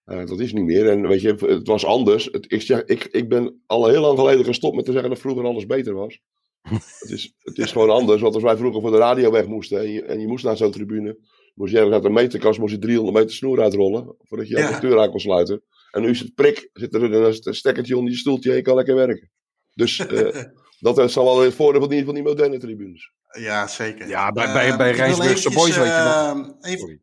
S3: Uh, dat is niet meer. En weet je, het was anders. Het, ik, zeg, ik, ik ben al heel lang geleden gestopt met te zeggen dat vroeger alles beter was. het, is, het is gewoon anders. Want als wij vroeger voor de radio weg moesten en je, en je moest naar zo'n tribune, moest je ergens uit de meterkast moest je 300 meter snoer uitrollen voordat je ja. de deur aan kon sluiten. En nu is het prik, zit er een stekkertje onder je stoeltje en je kan lekker werken. Dus uh, dat zal wel het voordeel van die, van die moderne tribunes.
S1: Ja, zeker.
S4: Ja, bij, bij, bij Rijnsburgse Boys weet je nog.
S1: Even...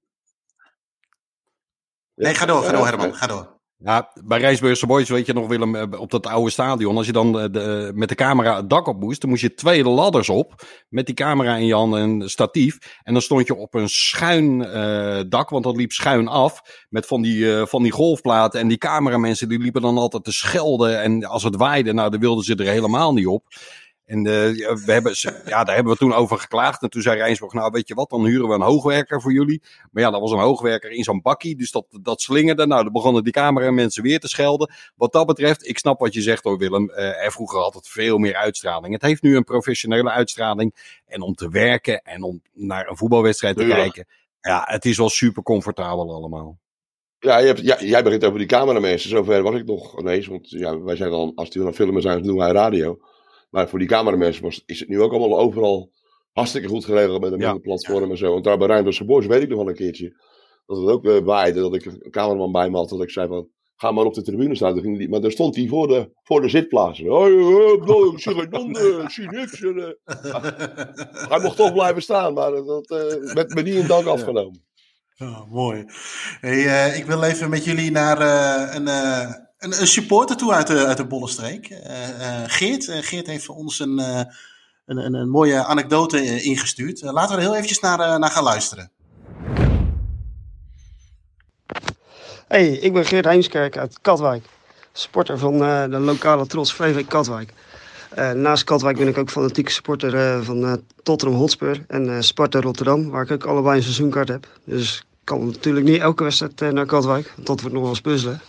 S1: Nee, ga door, ga door Herman, ga door.
S4: Ja, bij Rijsburgse Boys weet je nog, Willem, eh, op dat oude stadion. Als je dan eh, de, met de camera het dak op moest, dan moest je twee ladders op. Met die camera in je hand en statief. En dan stond je op een schuin dak, want dat liep schuin af. Met van die, uh, van die golfplaten. En die cameramensen die liepen dan altijd te schelden. En als het waaide, nou, dan wilden ze er helemaal niet op. En uh, we hebben, ja, daar hebben we toen over geklaagd. En toen zei Rijnsburg, nou weet je wat, dan huren we een hoogwerker voor jullie. Maar ja, dat was een hoogwerker in zo'n bakkie, dus dat, dat slingerde. Nou, dan begonnen die camera mensen weer te schelden. Wat dat betreft, ik snap wat je zegt hoor Willem. Uh, er vroeger altijd veel meer uitstraling. Het heeft nu een professionele uitstraling. En om te werken en om naar een voetbalwedstrijd te kijken. Ja, het is wel super comfortabel allemaal.
S3: Ja, je hebt, ja, jij begint over die cameramensen. Zover was ik nog ineens. Want ja, wij zijn dan, als die aan filmen zijn, doen wij radio. Maar voor die cameramensen was, is het nu ook allemaal overal hartstikke goed geregeld met een ja. platform en zo. Want daar bij Rijndorse Boys weet ik nog wel een keertje dat het ook uh, waaide. Dat ik een cameraman bij me had. Dat ik zei van, ga maar op de tribune staan. Ging die, maar daar stond hij voor de, voor de zitplaatsen. Hij mocht toch blijven staan, maar dat uh, werd me niet in dank afgenomen.
S1: Oh, mooi. Hey, uh, ik wil even met jullie naar uh, een, een, supporter toe uit de, uit de Bollenstreek. Geert. Geert heeft voor ons een, een, een, mooie anekdote ingestuurd. laten we er heel eventjes naar, naar gaan luisteren.
S5: Hey, ik ben Geert Heemskerk uit Katwijk. Supporter van de lokale trots VV Katwijk. Naast Katwijk ben ik ook fanatieke supporter van Tottenham Hotspur en Sparta Rotterdam, waar ik ook allebei een seizoenkaart heb. Dus kan natuurlijk niet elke wedstrijd naar Katwijk, want dat wordt nog wel eens puzzelen.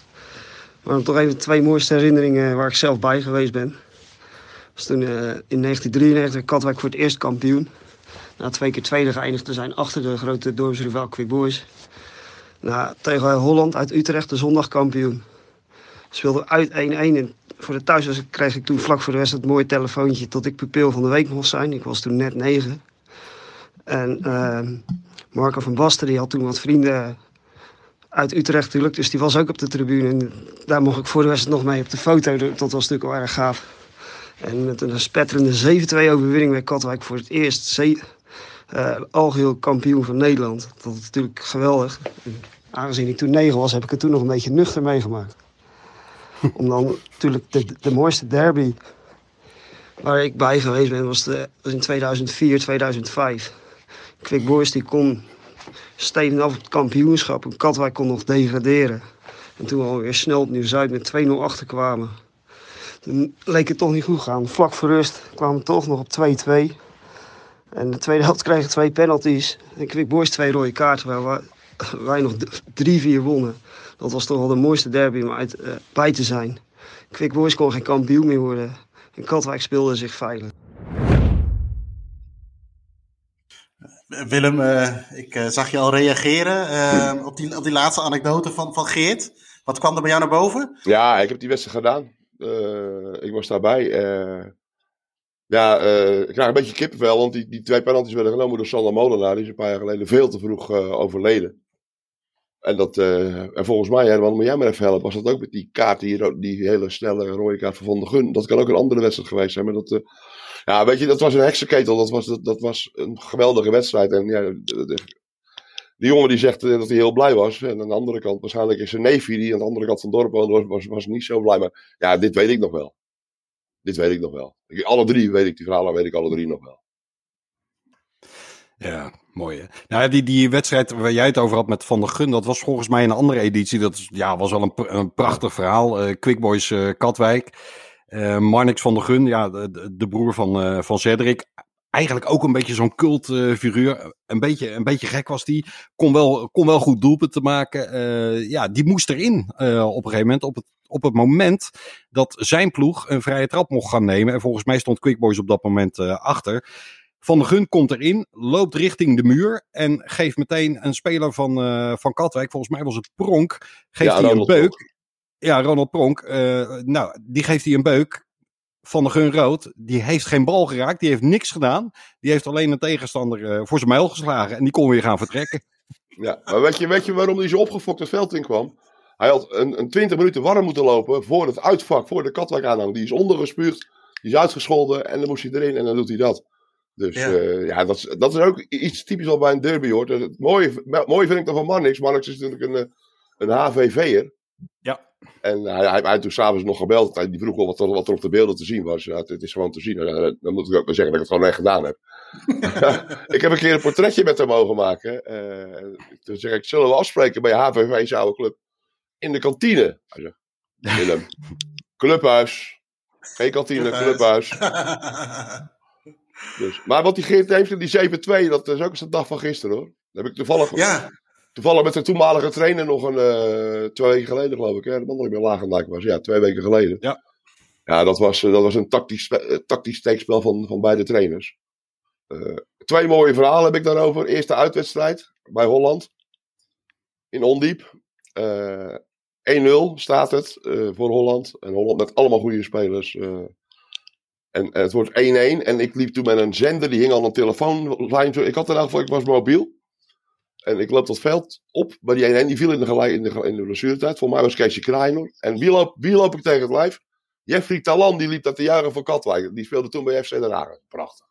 S5: Maar dan toch even twee mooiste herinneringen waar ik zelf bij geweest ben. was toen uh, in 1993 Katwijk voor het eerst kampioen. Na twee keer tweede geëindigd te zijn achter de grote dorpsrivaal Quick Boys. Na, tegen Holland uit Utrecht de zondag kampioen. Speelde uit 1-1 en voor de thuis kreeg ik toen vlak voor de wedstrijd het mooie telefoontje tot ik pupil van de week mocht zijn. Ik was toen net negen. En uh, Marco van Basten die had toen wat vrienden uit Utrecht natuurlijk. Dus die was ook op de tribune. En daar mocht ik voor de wedstrijd nog mee op de foto. Dat was natuurlijk wel erg gaaf. En met een spetterende 7-2 overwinning bij Katwijk voor het eerst uh, algeheel kampioen van Nederland. Dat was natuurlijk geweldig. En aangezien ik toen 9 was, heb ik het toen nog een beetje nuchter meegemaakt. Om dan natuurlijk de, de mooiste derby waar ik bij geweest ben, was, de, was in 2004, 2005. Quick Boys die kon steden af het kampioenschap. En Katwijk kon nog degraderen. En toen we alweer snel op Nieuw-Zuid met 2-0 achterkwamen. Toen leek het toch niet goed gaan. Vlak voor rust kwamen we toch nog op 2-2. En de tweede helft kregen twee penalties. En Quick Boys twee rode kaarten waar wij, nog 3-4 wonnen. Dat was toch wel de mooiste derby om uit, uh, bij te zijn. Quick Boys kon geen kampioen meer worden. En Katwijk speelde zich veilig.
S1: Willem, uh, ik uh, zag je al reageren uh, op, die, op die laatste anekdote van, van Geert. Wat kwam er bij jou naar boven?
S3: Ja, ik heb die wedstrijd gedaan. ik was daarbij. ja, ik krijg een beetje kippenvel, want die, die twee penalties werden genomen door Sander Molenaar. Die is een paar jaar geleden veel te vroeg overleden. En, dat, en volgens mij, Herman, moet jij maar even helpen, was dat ook met die kaart, die, die hele snelle rode kaart van Van Gun. Dat kan ook een andere wedstrijd geweest zijn, maar dat ja, weet je, dat was een heksenketel. Dat was, dat, dat was een geweldige wedstrijd. En ja, de, de, die jongen die zegt eh, dat hij heel blij was. En aan de andere kant, waarschijnlijk is zijn neefje die aan de andere kant van het dorp was, was, was niet zo blij. Maar ja, dit weet ik nog wel. Dit weet ik nog wel. Alle drie weet ik, die verhalen weet ik alle drie nog wel.
S4: Ja, mooi hè. Nou, die, die wedstrijd waar jij het over had met Van der Gun, dat was volgens mij een andere editie. Dat ja, was wel een, een prachtig verhaal. Uh, Quick Boys uh, Katwijk. Uh, Marnix van der Gun, ja, de, de broer van, uh, van Cedric. Eigenlijk ook een beetje zo'n cultfiguur. een, beetje, een beetje gek was die. Kon wel, kon wel goed doelpunten maken. ja, die moest erin op een gegeven moment. Op het, op het moment dat zijn ploeg een vrije trap mocht gaan nemen. En volgens mij stond Quick Boys op dat moment achter. Van der Gun komt erin, loopt richting de muur en geeft meteen een speler van, van Katwijk, volgens mij was het Pronk, geeft ja, hij een beuk. Ja, Ronald Pronk. Uh, nou, die geeft hij een beuk. Van der Gun rood, die heeft geen bal geraakt, die heeft niks gedaan. Die heeft alleen een tegenstander uh, voor zijn mijl geslagen en die kon weer gaan vertrekken.
S3: Ja, maar weet je, weet je waarom hij zo opgefokt het veld in kwam? Hij had een, een 20 minuten warm moeten lopen voor het uitvak, voor de Katwijk aanhang. Die is ondergespuugd, die is uitgescholden en dan moest hij erin en dan doet hij dat. Dus ja, uh, ja dat, is, dat is ook iets typisch al bij een derby hoor. Het mooie, mooie vind ik dan van Marnix. Marnix is natuurlijk een, een HVV'er.
S4: Ja.
S3: En hij, hij, hij had toen s'avonds nog gebeld. Hij die vroeg wel wat er, wat er op de beelden te zien was. Ja, het, het, is gewoon te zien. Dan moet ik ook wel zeggen dat ik het gewoon echt gedaan heb. ik heb een keer een portretje met hem mogen maken. Uh, toen zeg ik, zullen we afspreken bij HVV Zoude Club? In de kantine. Hij zegt, Willem, clubhuis. Geen kantine, clubhuis. Dus, maar wat die Geert heeft, die 7-2, dat is ook eens de dag van gisteren hoor. Dat heb ik toevallig,
S1: ja.
S3: Toevallig met de toenmalige trainer nog een, uh, twee weken geleden geloof ik. Hè, de man ik bij Lagendijk was. Ja, twee weken geleden.
S4: Ja.
S3: Ja, dat was, dat was een tactisch, uh, tactisch steekspel van, van beide trainers. Uh, twee mooie verhalen heb ik daarover. Eerste uitwedstrijd bij Holland. In Ondiep. 1-0 staat het voor Holland. En Holland met allemaal goede spelers. En, het wordt 1-1. En ik liep toen met een zender, die hing aan een telefoonlijn. Ik had elk geval, ik was mobiel. En ik loop dat veld op bij die 1-1. Die viel in de, in de, in de blessuretijd. Voor mij was Keesje Kreiner. En wie loop, wie loop ik tegen het lijf? Jeffrey Talan, die liep dat de jaren van Katwijk. Die speelde toen bij FC Den Haag. Prachtig.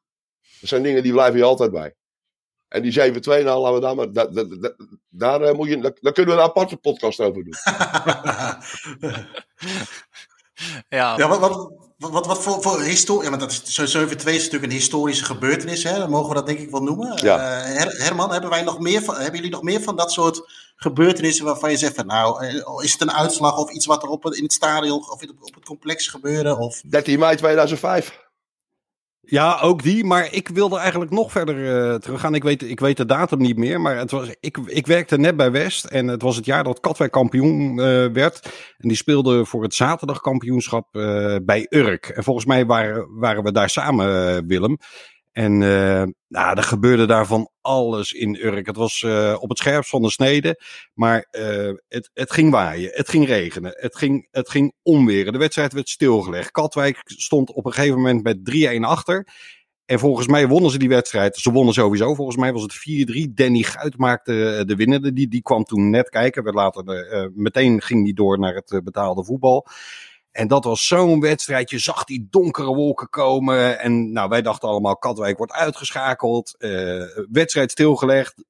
S3: Dat zijn dingen die blijven je altijd bij. En die 7-2, nou laten we daar maar. Da, da, da, daar, uh, moet je, daar, kunnen we een aparte podcast over doen.
S1: ja, ja wat, wat, wat, wat voor, voor historie. Ja, maar dat is, 7-2 is natuurlijk een historische gebeurtenis, hè? Dan mogen we dat denk ik wel noemen.
S3: Ja.
S1: Uh, Herman, hebben, wij nog meer van, hebben jullie nog meer van dat soort gebeurtenissen waarvan je zegt van nou, eh, is het een uitslag of iets wat er op, in het stadion of op het complex gebeurde? Of...
S3: 13 mei 2005.
S4: Ja, ook die. Maar ik wilde eigenlijk nog verder uh, teruggaan. Ik weet, ik weet de datum niet meer. Maar het was, ik, ik werkte net bij West. En het was het jaar dat Katwijk kampioen uh, werd. En die speelde voor het zaterdagkampioenschap uh, bij Urk. En volgens mij waren, waren we daar samen, Willem. En uh, nou, er gebeurde daar van alles in Urk. Het was uh, op het scherpst van de snede. Maar uh, het, het ging waaien, het ging regenen, het ging, het ging omweren. De wedstrijd werd stilgelegd. Katwijk stond op een gegeven moment met 3-1 achter. En volgens mij wonnen ze die wedstrijd. Ze wonnen sowieso. Volgens mij was het 4-3. Danny Guit maakte de winnende. Die, die kwam toen net kijken. Werd later meteen ging die door naar het betaalde voetbal. En dat was zo'n wedstrijd. Je zag die donkere wolken komen. En nou, wij dachten allemaal, Katwijk wordt uitgeschakeld. Uh, wedstrijd stilgelegd.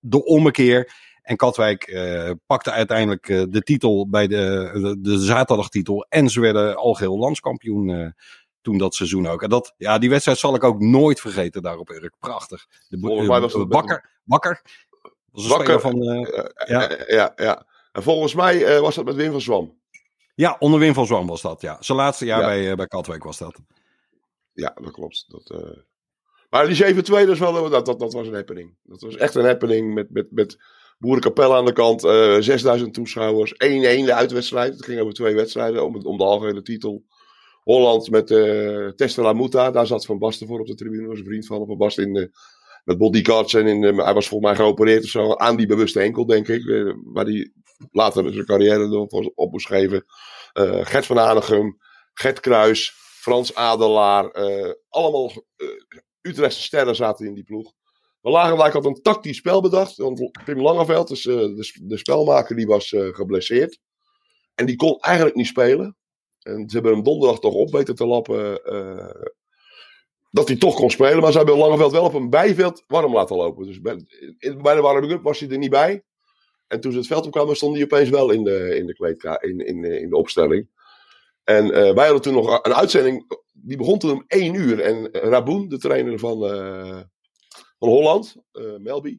S4: De ommekeer. En Katwijk uh, pakte uiteindelijk uh, de titel bij de, de, de, zaterdagtitel. En ze werden algeheel landskampioen toen dat seizoen ook. En dat, ja, die wedstrijd zal ik ook nooit vergeten daar op Urk. Prachtig. De,
S3: volgens mij was het
S4: Bakker. Bakker. Was een
S3: Bakker.
S4: van...
S3: ja. ja, ja. En volgens mij was dat met Wim van Zwam.
S4: Ja, onder Wim van Zwan was dat, ja. Zijn laatste jaar ja. bij, uh, bij Katwijk was dat.
S3: Ja, dat klopt. Dat, uh... Maar die 7-2, dat, wel, dat, dat, dat was een happening. Dat was echt een happening met, met, met Boerenkapelle aan de kant. Uh, 6000 toeschouwers. 1-1 de uitwedstrijd. Het ging over twee wedstrijden om, om de algehele titel. Holland met uh, Testela Muta. Daar zat Van Basten voor op de tribune. was een vriend van Van Basten in de, met bodyguards. En in, hij was volgens mij geopereerd of zo. Aan die bewuste enkel, denk ik. waar hij later zijn carrière door op moest geven. Uh, Gert van Hanegem, Gert Kruis, Frans Adelaar. Uh, allemaal uh, Utrechtse sterren zaten in die ploeg. Maar Lagerwijk had een tactisch spel bedacht. Want Pim Langeveld, dus, de, de, spelmaker, die was geblesseerd. En die kon eigenlijk niet spelen. En ze hebben hem donderdag toch op weten te lappen. dat hij toch kon spelen. Maar ze hebben Langeveld wel op een bijveld warm laten lopen. Dus bij, bij de warming-up was hij er niet bij. En toen ze het veld opkwamen, stond hij opeens wel in de, in de kleedkamer, in, in, in de opstelling. En uh, wij hadden toen nog een uitzending, die begon toen om één uur. En Raboen, de trainer van, van Holland, uh, Melby.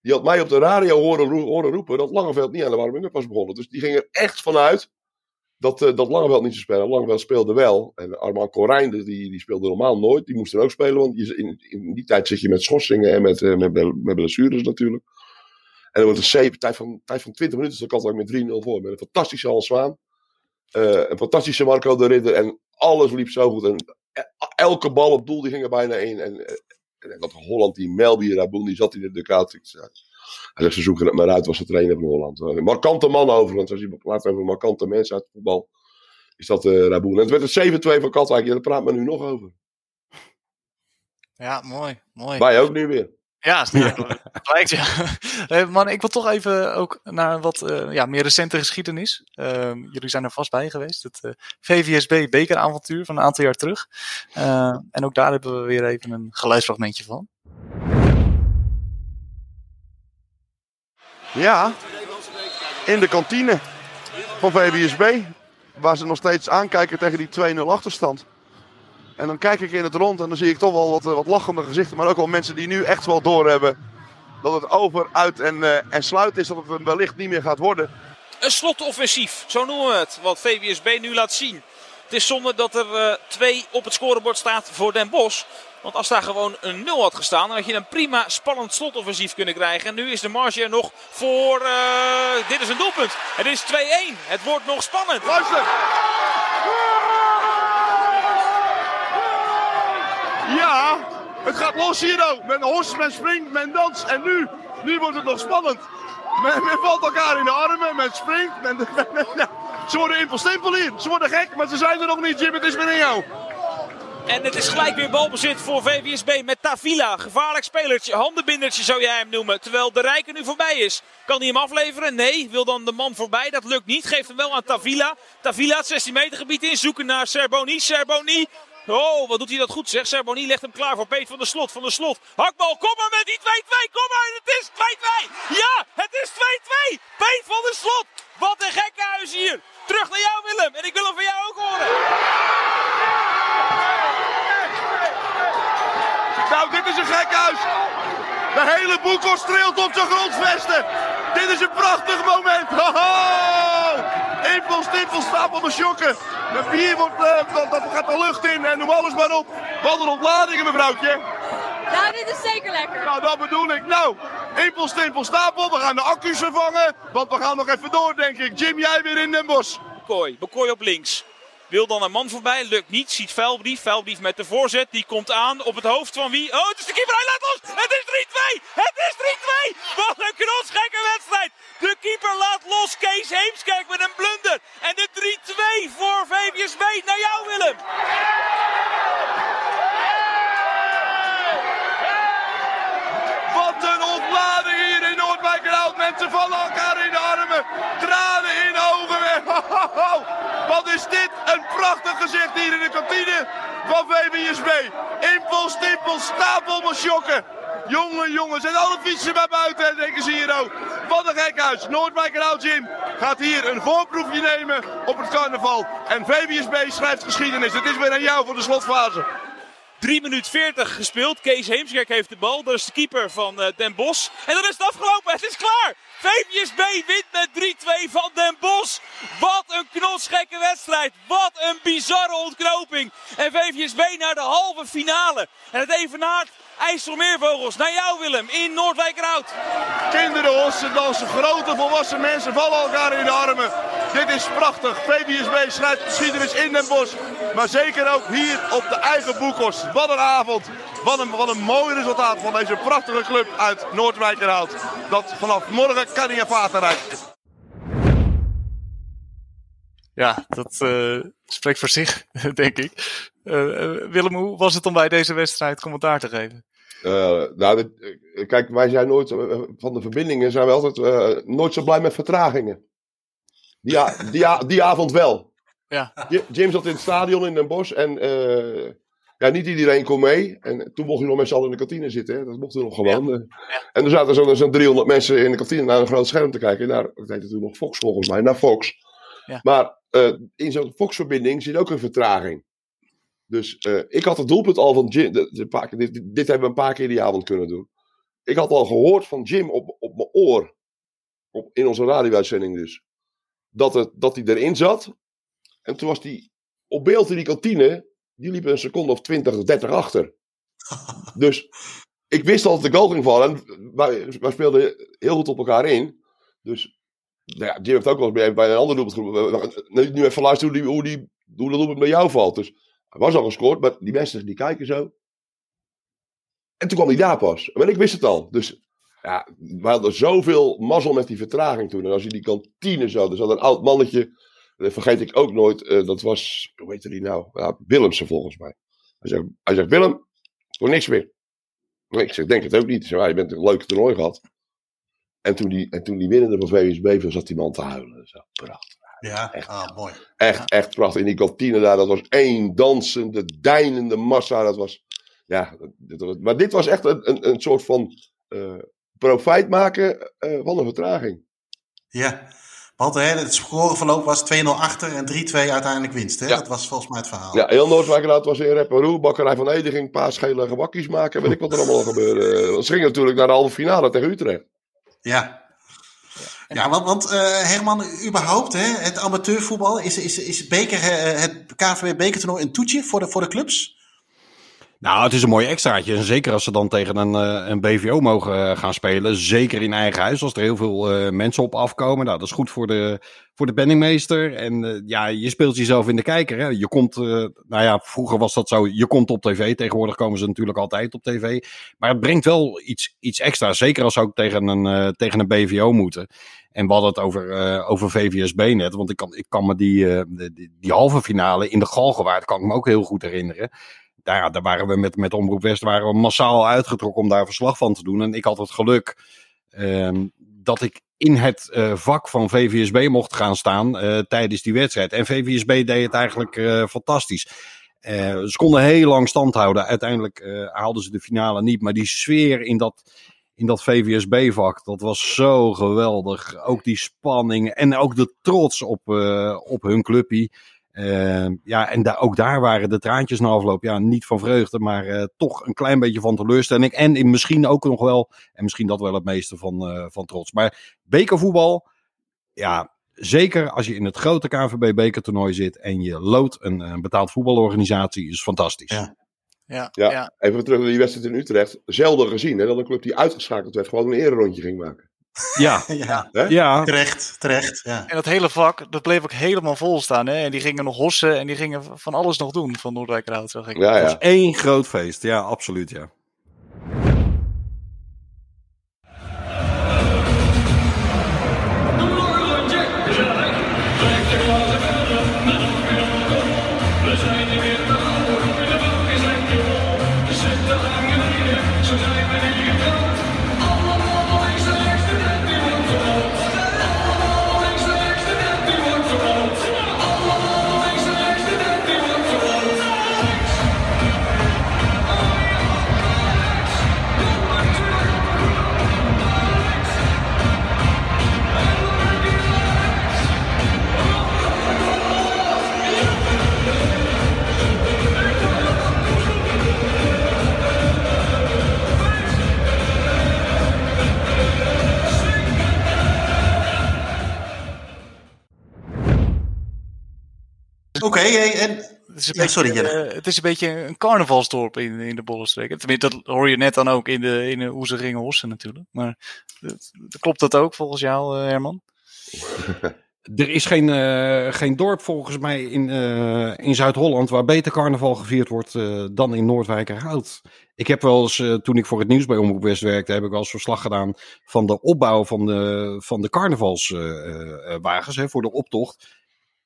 S3: Die had mij op de radio horen, horen roepen dat Langeveld niet aan de warming-up was begonnen. Dus die ging er echt vanuit dat, dat Langeveld niet zou spelen. Langeveld speelde wel. En Armand Corijn, die, die speelde normaal nooit. Die moest er ook spelen, want in, in, die tijd zit je met schorsingen en met, met blessures natuurlijk. En dan wordt een zeep, tijd van, tijd van 20 minuten, dus dan kan het met 3-0 voor. Met een fantastische Hans Zwaan. Uh, een fantastische Marco de Ridder. En alles liep zo goed. En elke bal op doel, die ging er bijna in. En, en dat Holland, die Melby Raboul, die zat in de Ducat. Hij zegt, ze zoeken het maar uit, was de trainer van Holland. Een markante man overigens, als je praat over markante mensen uit het voetbal, is dat uh, Raboul. En het werd een 7-2 van Katwijk, ja, daar praat men nu nog over.
S2: Ja, mooi, mooi.
S3: Wij ook nu weer.
S2: Ja, ja. lijkt ja. Man, ik wil toch even ook naar wat uh, ja, meer recente geschiedenis. Uh, jullie zijn er vast bij geweest. Het uh, VVSB bekeravontuur van een aantal jaar terug. Uh, en ook daar hebben we weer even een geluidsfragmentje van.
S6: Ja, in de kantine van VVSB. Waar ze nog steeds aankijken tegen die 2-0 achterstand. En dan kijk ik in het rond en dan zie ik toch wel wat, wat lachende gezichten. Maar ook wel mensen die nu echt wel doorhebben dat het over, uit en, uh, en sluit is. Dat het wellicht niet meer gaat worden.
S7: Een slotoffensief, zo noemen we het. Wat VWSB nu laat zien. Het is zonde dat er uh, twee op het scorebord staat voor Den Bosch. Want als daar gewoon een 0 had gestaan, dan had je een prima spannend slotoffensief kunnen krijgen. En nu is de marge er nog voor. Uh, dit is een doelpunt. Het is 2-1. Het wordt nog spannend.
S6: Luister. Ja, het gaat los hier ook. Men horst, men springt, men danst. En nu, nu wordt het nog spannend. Men, men valt elkaar in de armen, men springt. Men, ze worden impelstempel hier. Ze worden gek, maar ze zijn er nog niet. Jim, het is weer in jou.
S7: En het is gelijk weer balbezit voor VWSB met Tavila. Gevaarlijk spelertje, handenbindertje zou jij hem noemen. Terwijl de Rijker nu voorbij is. Kan hij hem afleveren? Nee. Wil dan de man voorbij? Dat lukt niet. Geeft hem wel aan Tavila. Tavila het 16 meter gebied in. Zoeken naar Serboni. Serboni. Oh, wat doet hij dat goed zeg. Serboni legt hem klaar voor Peet van der Slot. Van der Slot. Hakbal, kom maar met die 2-2. Kom maar, het is 2-2. Ja, het is 2-2. Peet van der Slot. Wat een gekke huis hier. Terug naar jou Willem. En ik wil hem van jou ook horen.
S6: Nou, dit is een gek huis. De hele boekel streelt op zijn grondvesten. Dit is een prachtig moment. Hoho! Impel, stimpel, stapel, me sjokken. De bier wordt, uh, dat, dat gaat de lucht in en noem alles maar op. Wat een ontladingen, mevrouwtje.
S8: Nou, dit is zeker lekker.
S6: Nou, dat bedoel ik. Nou, impel, stimpel, stapel. We gaan de accu's vervangen. Want we gaan nog even door, denk ik. Jim, jij weer in Den Bosch.
S7: Bekooi, Bekooi op links. Wil dan een man voorbij, lukt niet. Ziet Vuilbrief. Vuilbrief met de voorzet. Die komt aan op het hoofd van wie? Oh, het is de keeper. Hij laat los. Het is 3-2. Het is 3-2. Wat een knotsgekke wedstrijd. De keeper laat los. Kees Heemskerk met een blunder. En de 3-2 voor VVSB. Naar jou, Willem.
S6: Wat een ontlading hier in Noordwijkerhout. Mensen vallen elkaar in de armen. Wat is dit? Een prachtig gezicht hier in de kantine van VWSB. Impel, stimpel, stapel, maar sjokken. Jongen, jongen, zijn alle fietsen bij buiten en denken ze hier ook. Wat een gek huis. Noordwijkerhout Jim gaat hier een voorproefje nemen op het carnaval. En VWSB schrijft geschiedenis. Het is weer aan jou voor de slotfase.
S7: 3 minuten 40 gespeeld. Kees Heemskerk heeft de bal. Dat is de keeper van uh, Den Bosch. En dan is het afgelopen. Het is klaar. VVSB wint met 3-2 van Den Bosch. Wat een knotsgekke wedstrijd. Wat een bizarre ontknoping. En VVSB naar de halve finale. En het evenaart IJsselmeervogels. Naar jou Willem in Noordwijkerhout.
S6: Kinderen hossen dansen. Grote volwassen mensen vallen elkaar in de armen. Dit is prachtig. VVSB schrijft geschiedenis in Den Bosch. Maar zeker ook hier op de eigen boekhorst. Wat een avond. Wat een, wat een mooi resultaat van deze prachtige club uit Noordwijkerhout. Dat vanaf morgen Vater rijdt.
S2: Ja, dat uh, spreekt voor zich, denk ik. Uh, Willem, hoe was het om bij deze wedstrijd commentaar te geven?
S3: Uh, nou, dit, kijk, wij zijn nooit van de verbindingen zijn we altijd nooit zo blij met vertragingen. Die, die, die avond wel.
S2: Ja.
S3: James zat in het stadion in Den Bosch en ja, niet iedereen kon mee. En toen mocht je nog met z'n allen in de kantine zitten. Hè? Dat mocht nog gewoon. Ja. Ja. En er zaten zo'n zo 300 mensen in de kantine naar een groot scherm te kijken. Naar, dat heette toen nog Fox volgens mij, naar Fox.
S2: Ja.
S3: Maar in zo'n Fox-verbinding zit ook een vertraging. Dus uh, ik had het doelpunt al van Jim. De, de, de, dit, dit hebben we een paar keer die avond kunnen doen. ik had al gehoord van Jim op, op mijn oor, op, in onze radio-uitzending dus, dat, het, dat hij erin zat. En toen was hij op beeld in die kantine, die liep een seconde of 20, 30 achter. Dus ik wist al dat de goal ging vallen. En wij, wij speelden heel goed op elkaar in. Dus nou ja, Jim heeft ook wel eens bij, bij een ander doelpunt. Nu, nu even luisteren hoe, die, hoe, die, hoe dat doelpunt bij jou valt. Dus hij was al gescoord, maar die mensen die kijken zo. En toen kwam hij daar pas. Maar ik wist het al. Dus ja, we hadden zoveel mazzel met die vertraging toen. En als je die kantine zo, er zat een oud mannetje. Dat vergeet ik ook nooit. eh, dat was, hoe heette die nou? Ja, Willemsen volgens mij. Hij zegt, hij zegt Willem, voor niks meer. Ik zeg, denk het ook niet. Zeg, je bent een leuke toernooi gehad. En toen die, en toen die winnende van VSB, zat die man te huilen. Zo, prachtig.
S1: Ja, ah, mooi.
S3: Echt, echt prachtig. In die kantine daar, dat was één dansende, deinende massa. Dat was, ja, dit was- maar dit was echt een, een, een soort van eh profijt maken eh, van een vertraging.
S1: Ja. Want hè, het scoreverloop was 2-0 achter en 3-2 uiteindelijk winst. Hè?
S3: Ja.
S1: Dat was volgens mij het verhaal.
S3: Ja, heel Noordwijk was in rep en roer. Bakkerij van Ede ging een paar schele gebakjes maken. Weet ik wat er allemaal gebeurde. Want ze gingen natuurlijk naar de halve finale tegen Utrecht.
S1: Ja. Ja, want, want eh, Herman, überhaupt, hè, het amateurvoetbal, is, is, is beker, eh, het KNVB bekertoernooi een toetje voor de, voor de clubs?
S4: Nou, het is een mooi extraatje. En zeker als ze dan tegen een, eh, een BVO mogen eh, gaan spelen. Zeker in eigen huis, als er heel veel eh, mensen op afkomen. Nou, dat is goed voor de, voor de penningmeester. En ja, je speelt jezelf in de kijker. Hè. Je komt, nou ja, vroeger was dat zo. Je komt op tv. Tegenwoordig komen ze natuurlijk altijd op tv. Maar het brengt wel iets, iets extra. Zeker als ze ook tegen een, tegen een BVO moeten. En we hadden het over, over VVSB net. Want ik kan, ik kan me die, die, die, halve finale in de Galgenwaard, kan ik me ook heel goed herinneren ja, daar waren we met, met Omroep West waren we massaal uitgetrokken om daar verslag van te doen. En ik had het geluk ehm, dat ik in het eh, vak van VVSB mocht gaan staan eh, tijdens die wedstrijd. En VVSB deed het eigenlijk eh, fantastisch. Ze konden heel lang stand houden. Uiteindelijk haalden ze de finale niet. Maar die sfeer in dat, in dat VVSB-vak, dat was zo geweldig. Ook die spanning en ook de trots op, op hun clubpie. Eh, ja, en daar ook daar waren de traantjes na afloop. Ja, niet van vreugde, maar eh, toch een klein beetje van teleurstelling. En in misschien ook nog wel, en misschien dat wel het meeste van, eh, van trots. Maar bekervoetbal, ja, zeker als je in het grote KNVB bekertoernooi zit en je loodt een, een betaald voetbalorganisatie, is fantastisch.
S1: Ja.
S2: Ja,
S3: Ja.
S2: ja.
S3: Even terug naar die wedstrijd in Utrecht. Zelden gezien hè, dat een club die uitgeschakeld werd gewoon een ererondje ging maken.
S4: Ja,
S1: Ja, terecht, terecht. Ja.
S2: En dat hele vak, dat bleef ook helemaal vol staan. Hè? En die gingen nog hossen en die gingen van alles nog doen van Noordwijkerhout. Zag ik.
S3: Ja, ja.
S4: één groot feest. Ja, absoluut, ja.
S2: Is een
S1: Ja,
S2: beetje,
S1: sorry, Jelle.
S2: eh, het is een beetje een carnavalsdorp in, in de Bollenstreek. Tenminste, dat hoor je net dan ook in, de, in de, hoe ze gingen hossen natuurlijk. Maar dat- klopt dat ook volgens jou, eh, Herman?
S4: Er is geen, eh, geen dorp volgens mij in, eh, in Zuid-Holland waar beter carnaval gevierd wordt dan in Noordwijkerhout. Ik heb wel eens, eh, toen ik voor het nieuws bij Omroep West werkte, heb ik wel eens verslag gedaan van de opbouw van de, van de carnavalswagens hè, voor de optocht.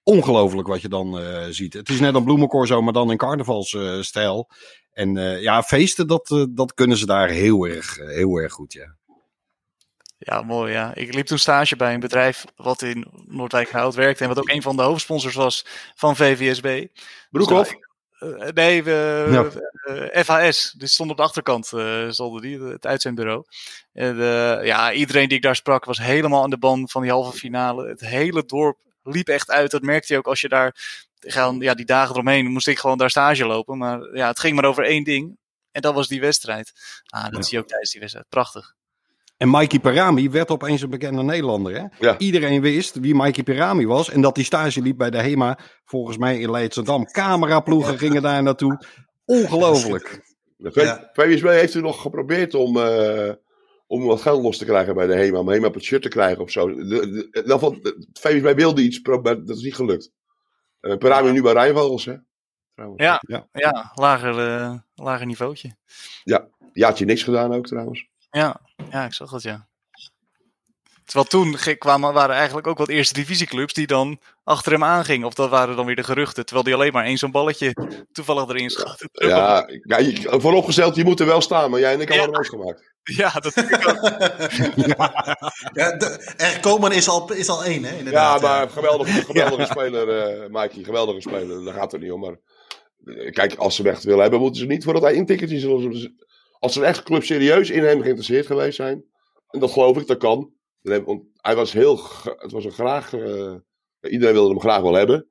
S4: Ongelooflijk wat je dan eh, ziet. Het is net een bloemencorso, maar dan in carnavalsstijl. en eh, ja, feesten, dat, eh, dat kunnen ze daar heel erg, heel erg goed, ja.
S2: Ja, mooi. Ja. Ik liep toen stage bij een bedrijf wat in Noordwijkerhout werkte. En wat ook een van de hoofdsponsors was van VVSB.
S3: Broekhoff?
S2: Eh, nee, we,
S4: Ja.
S2: FHS. Dit stond op de achterkant, stonden die, het uitzendbureau. En, ja, iedereen die ik daar sprak was helemaal aan de ban van die halve finale. Het hele dorp liep echt uit. Dat merkte je ook als je daar, gaan, ja, die dagen eromheen moest ik gewoon daar stage lopen. Maar ja, het ging maar over één ding. En dat was die wedstrijd. Ah, dat zie je ook tijdens die wedstrijd. Prachtig.
S4: En Mikey Perami werd opeens een bekende Nederlander. Hè?
S3: Ja.
S4: Iedereen wist wie Mikey Perami was. En dat hij stage liep bij de HEMA, volgens mij in Leidschendam. Cameraploegen gingen daar naartoe. Ongelooflijk.
S1: Ja.
S3: VWSB heeft u nog geprobeerd om, eh, om wat geld los te krijgen bij de HEMA. Om HEMA op het shirt te krijgen of zo. De, de, van- wilde iets, maar dat is niet gelukt. Uh, Perami nu bij Rijnvogels, hè? Trouwens.
S2: Ja,
S4: Ja.
S2: ja. lager, eh, lager niveautje.
S3: Jaartje niks gedaan ook trouwens.
S2: Ja, ja, ik zag dat, ja. Terwijl toen kwamen, waren eigenlijk ook wat eerste divisieclubs die dan achter hem aangingen. Of dat waren dan weer de geruchten. Terwijl die alleen maar één zo'n balletje toevallig erin schoot.
S3: Ja, ja je, vooropgesteld, je moet er wel staan, maar jij en ik hebben
S2: Ja.
S3: roos gemaakt.
S2: Ja, dat denk ik ook.
S1: Ja, de, er komen is al, is al één, hè?
S3: Ja,
S1: Inderdaad,
S3: maar geweldige, geweldige speler, eh Mikey. Geweldige speler, daar gaat het niet om. Maar eh, kijk, als ze hem echt willen hebben, moeten ze niet voor dat intikketje. zullen ze- Als er echt club serieus in hem geïnteresseerd geweest zijn, en dat geloof ik, dat kan. Want hij was heel, het was een graag, eh, iedereen wilde hem graag wel hebben.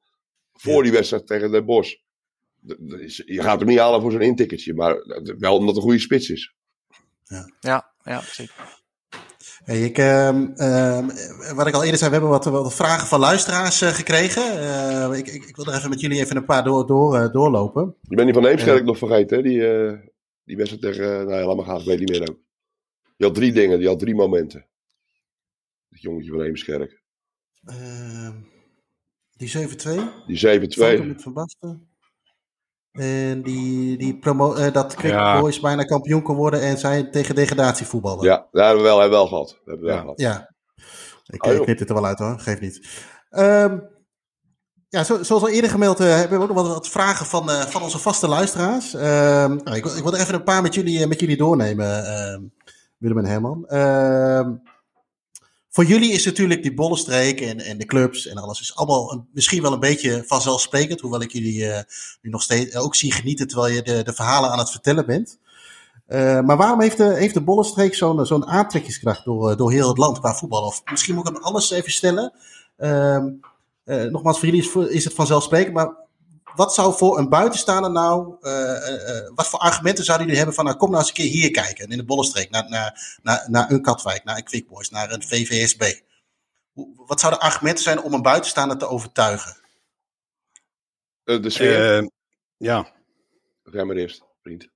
S3: Voor
S1: Ja.
S3: die wedstrijd tegen Den Bosch. D- dat is- Je gaat hem niet halen voor zo'n intikketje, maar wel omdat het een goede spits is.
S2: Ja, ja, zeker.
S1: Hey, ik, ehm, ehm, wat ik al eerder zei, we hebben wat, wat vragen van luisteraars eh, gekregen. Eh, ik, ik, ik wil er even met jullie even een paar door, door, eh, doorlopen.
S3: Je bent die van Heemskerk nog vergeten, hè? Die, eh, die wedstrijd tegen, eh, nou ja, laat maar gaan, ik weet niet meer ook. Die had drie dingen, die had drie momenten. Dat jongetje van Heemskerk.
S1: Ehm, die 7-2.
S3: Die
S1: Foto
S3: 7-2.
S1: met Van Basten. En die, die promo, eh, dat Quick. Boys bijna kampioen kon worden en zij tegen degradatie voetballen.
S3: Ja, dat hebben we wel, hebben we wel gehad. Dat hebben we wel
S4: Ja.
S3: gehad.
S1: Ja. Ik,
S3: Oh,
S1: ik
S3: joh.
S1: knip dit er wel uit hoor, geeft niet. Ehm, ja, zo, zoals al eerder gemeld eh, hebben we ook nog wat, wat vragen van, eh, van onze vaste luisteraars. Ehm, nou, ik, wil- ik wil even een paar met jullie, eh, met jullie doornemen, ehm, Willem en Herman. Voor jullie is natuurlijk die bollenstreek en, en de clubs en alles is allemaal een- misschien wel een beetje vanzelfsprekend. Hoewel ik jullie eh, nu nog steeds ook zie genieten terwijl je de, de verhalen aan het vertellen bent. Eh, maar waarom heeft de, heeft de zo'n zo'n aantrekkingskracht door, eh, door heel het land qua voetbal? Of misschien moet ik hem anders even stellen. Ehm, eh, nogmaals, voor jullie is, is het vanzelfsprekend. Maar wat zou voor een buitenstaander nou... eh, eh, eh, wat voor argumenten zouden jullie hebben van... Nou, kom nou eens een keer hier kijken in de Bollenstreek. Naar, naar, naar, naar een Katwijk, naar een Quick Boys, naar een VVSB. Wat zouden argumenten zijn om een buitenstaander te overtuigen?
S3: Eh, de sfeer.
S4: Eh, ja.
S3: Ga maar eerst, vriend.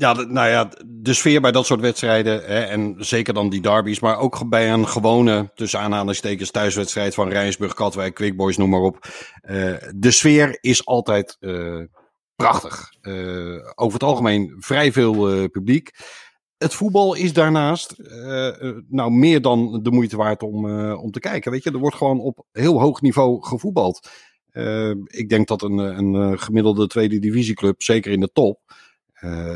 S4: Ja, nou ja, de sfeer bij dat soort wedstrijden, hè, en zeker dan die derbies, maar ook bij een gewone, tussen aanhalingstekens, thuiswedstrijd van Rijnsburg, Katwijk, Quick Boys, noem maar op. Eh, de sfeer is altijd eh, prachtig. Eh, over het algemeen vrij veel publiek. Het voetbal is daarnaast nou meer dan de moeite waard om, om te kijken. Weet je, er wordt gewoon op heel hoog niveau gevoetbald. Ik denk dat een, een gemiddelde tweede divisieclub, zeker in de top,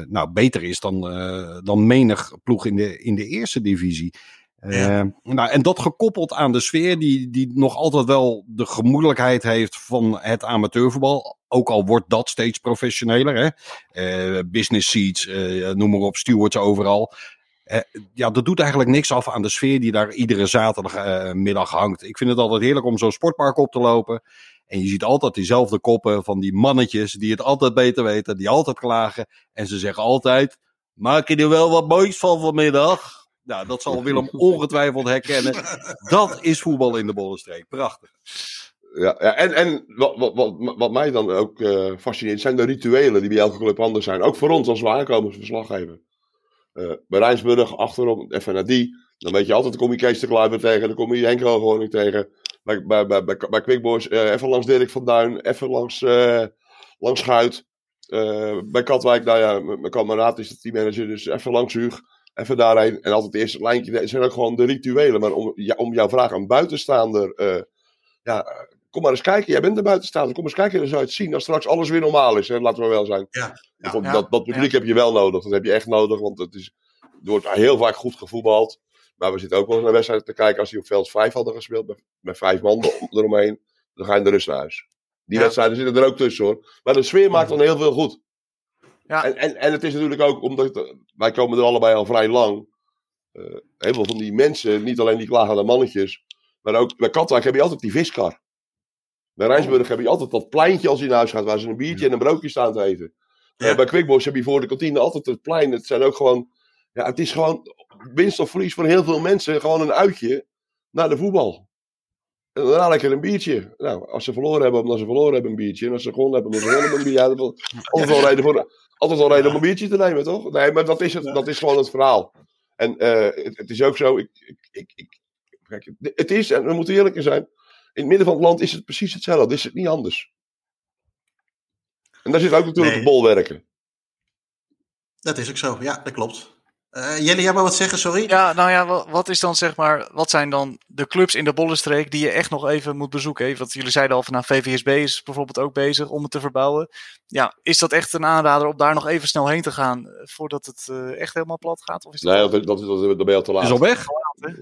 S4: nou, beter is dan, eh, dan menig ploeg in de, in de eerste divisie. Eh,
S1: Ja.
S4: nou, en dat gekoppeld aan de sfeer die, die nog altijd wel de gemoedelijkheid heeft van het amateurvoetbal. Ook al wordt dat steeds professioneler. Hè? Eh, business seats, eh, noem maar op, stewards overal. Eh, ja, dat doet eigenlijk niks af aan de sfeer die daar iedere zaterdagmiddag hangt. Ik vind het altijd heerlijk om zo'n sportpark op te lopen. En je ziet altijd diezelfde koppen van die mannetjes die het altijd beter weten, die altijd klagen. En ze zeggen altijd, maak je er wel wat moois van vanmiddag? Nou, dat zal Willem ongetwijfeld herkennen. Dat is voetbal in de Bollenstreek. Prachtig.
S3: Ja, ja, en, en wat, wat, wat, wat mij dan ook eh, fascineert, zijn de rituelen die bij elke club anders zijn. Ook voor ons als we aankomen als verslaggever. Eh bij Rijnsburg, achterom, even naar die. Dan weet je altijd, dan kom je Kees de Kluiver tegen, dan kom je Henk gewoon tegen. Bij, bij, bij, bij, bij Quick Boys, eh, even langs Dirk van Duin, even langs, eh langs Schuit. Eh, bij Katwijk, nou ja, mijn kameraad is de teammanager, dus even langs Huug. Even daarheen. En altijd het eerste lijntje. Het zijn ook gewoon de rituelen. Maar om, ja, om jouw vraag aan buitenstaander. eh, ja, kom maar eens kijken. Jij bent de buitenstaander. Kom eens kijken. Dan zou je het zien als straks alles weer normaal is. Hè? Laten we wel zijn.
S1: Ja,
S3: dat, dat publiek heb je wel nodig. Dat heb je echt nodig. Want het is, er wordt heel vaak goed gevoetbald. Maar we zitten ook wel eens naar wedstrijden te kijken. Als die op veld 5 hadden gespeeld. Met, met vijf man er- eromheen. Dan ga je in de rust naar huis. Die
S2: Ja.
S3: wedstrijden zitten er ook tussen hoor. Maar de sfeer maakt dan heel veel goed.
S2: Ja.
S3: En, en, en het is natuurlijk ook omdat wij komen er allebei al vrij lang. Eh, heel veel van die mensen, niet alleen die klagende mannetjes, maar ook bij Katwijk heb je altijd die viskar. Bij Rijnsburg heb je altijd dat pleintje als je naar huis gaat, waar ze een biertje en een broodje staan te eten. Eh, bij Quickboys heb je voor de kantine altijd het plein. Het zijn ook gewoon, ja, het is gewoon winst of verlies voor heel veel mensen. Gewoon een uitje naar de voetbal. En daarna lekker een biertje. Nou, als ze verloren hebben, omdat ze verloren hebben, een biertje. En als ze gewonnen hebben, omdat ze gewonnen hebben, een biertje. Ja, altijd wel reden voor, altijd wel reden om een biertje te nemen, toch? Nee, maar dat is, het, dat is gewoon het verhaal. En eh, het, het is ook zo, ik, ik, ik, ik, kijk, het- is, en we moeten eerlijk zijn, in het midden van het land is het precies hetzelfde. Is het niet anders. En daar zit ook natuurlijk
S1: Nee.
S3: het bolwerken.
S1: Dat is ook zo, ja, dat klopt. Eh Jelly, jij wou wat zeggen, sorry?
S2: Ja, nou ja, wa- wat is dan zeg maar, wat zijn dan de clubs in de Bollenstreek die je echt nog even moet bezoeken? hè? Want jullie zeiden al van nou, VVSB is bijvoorbeeld ook bezig om het te verbouwen. Ja, is dat echt een aanrader om daar nog even snel heen te gaan eh, voordat het eh, echt helemaal plat gaat? Of is dat
S3: Nee, dat, dat, dat, dat ben je al te laat.
S4: Is al weg?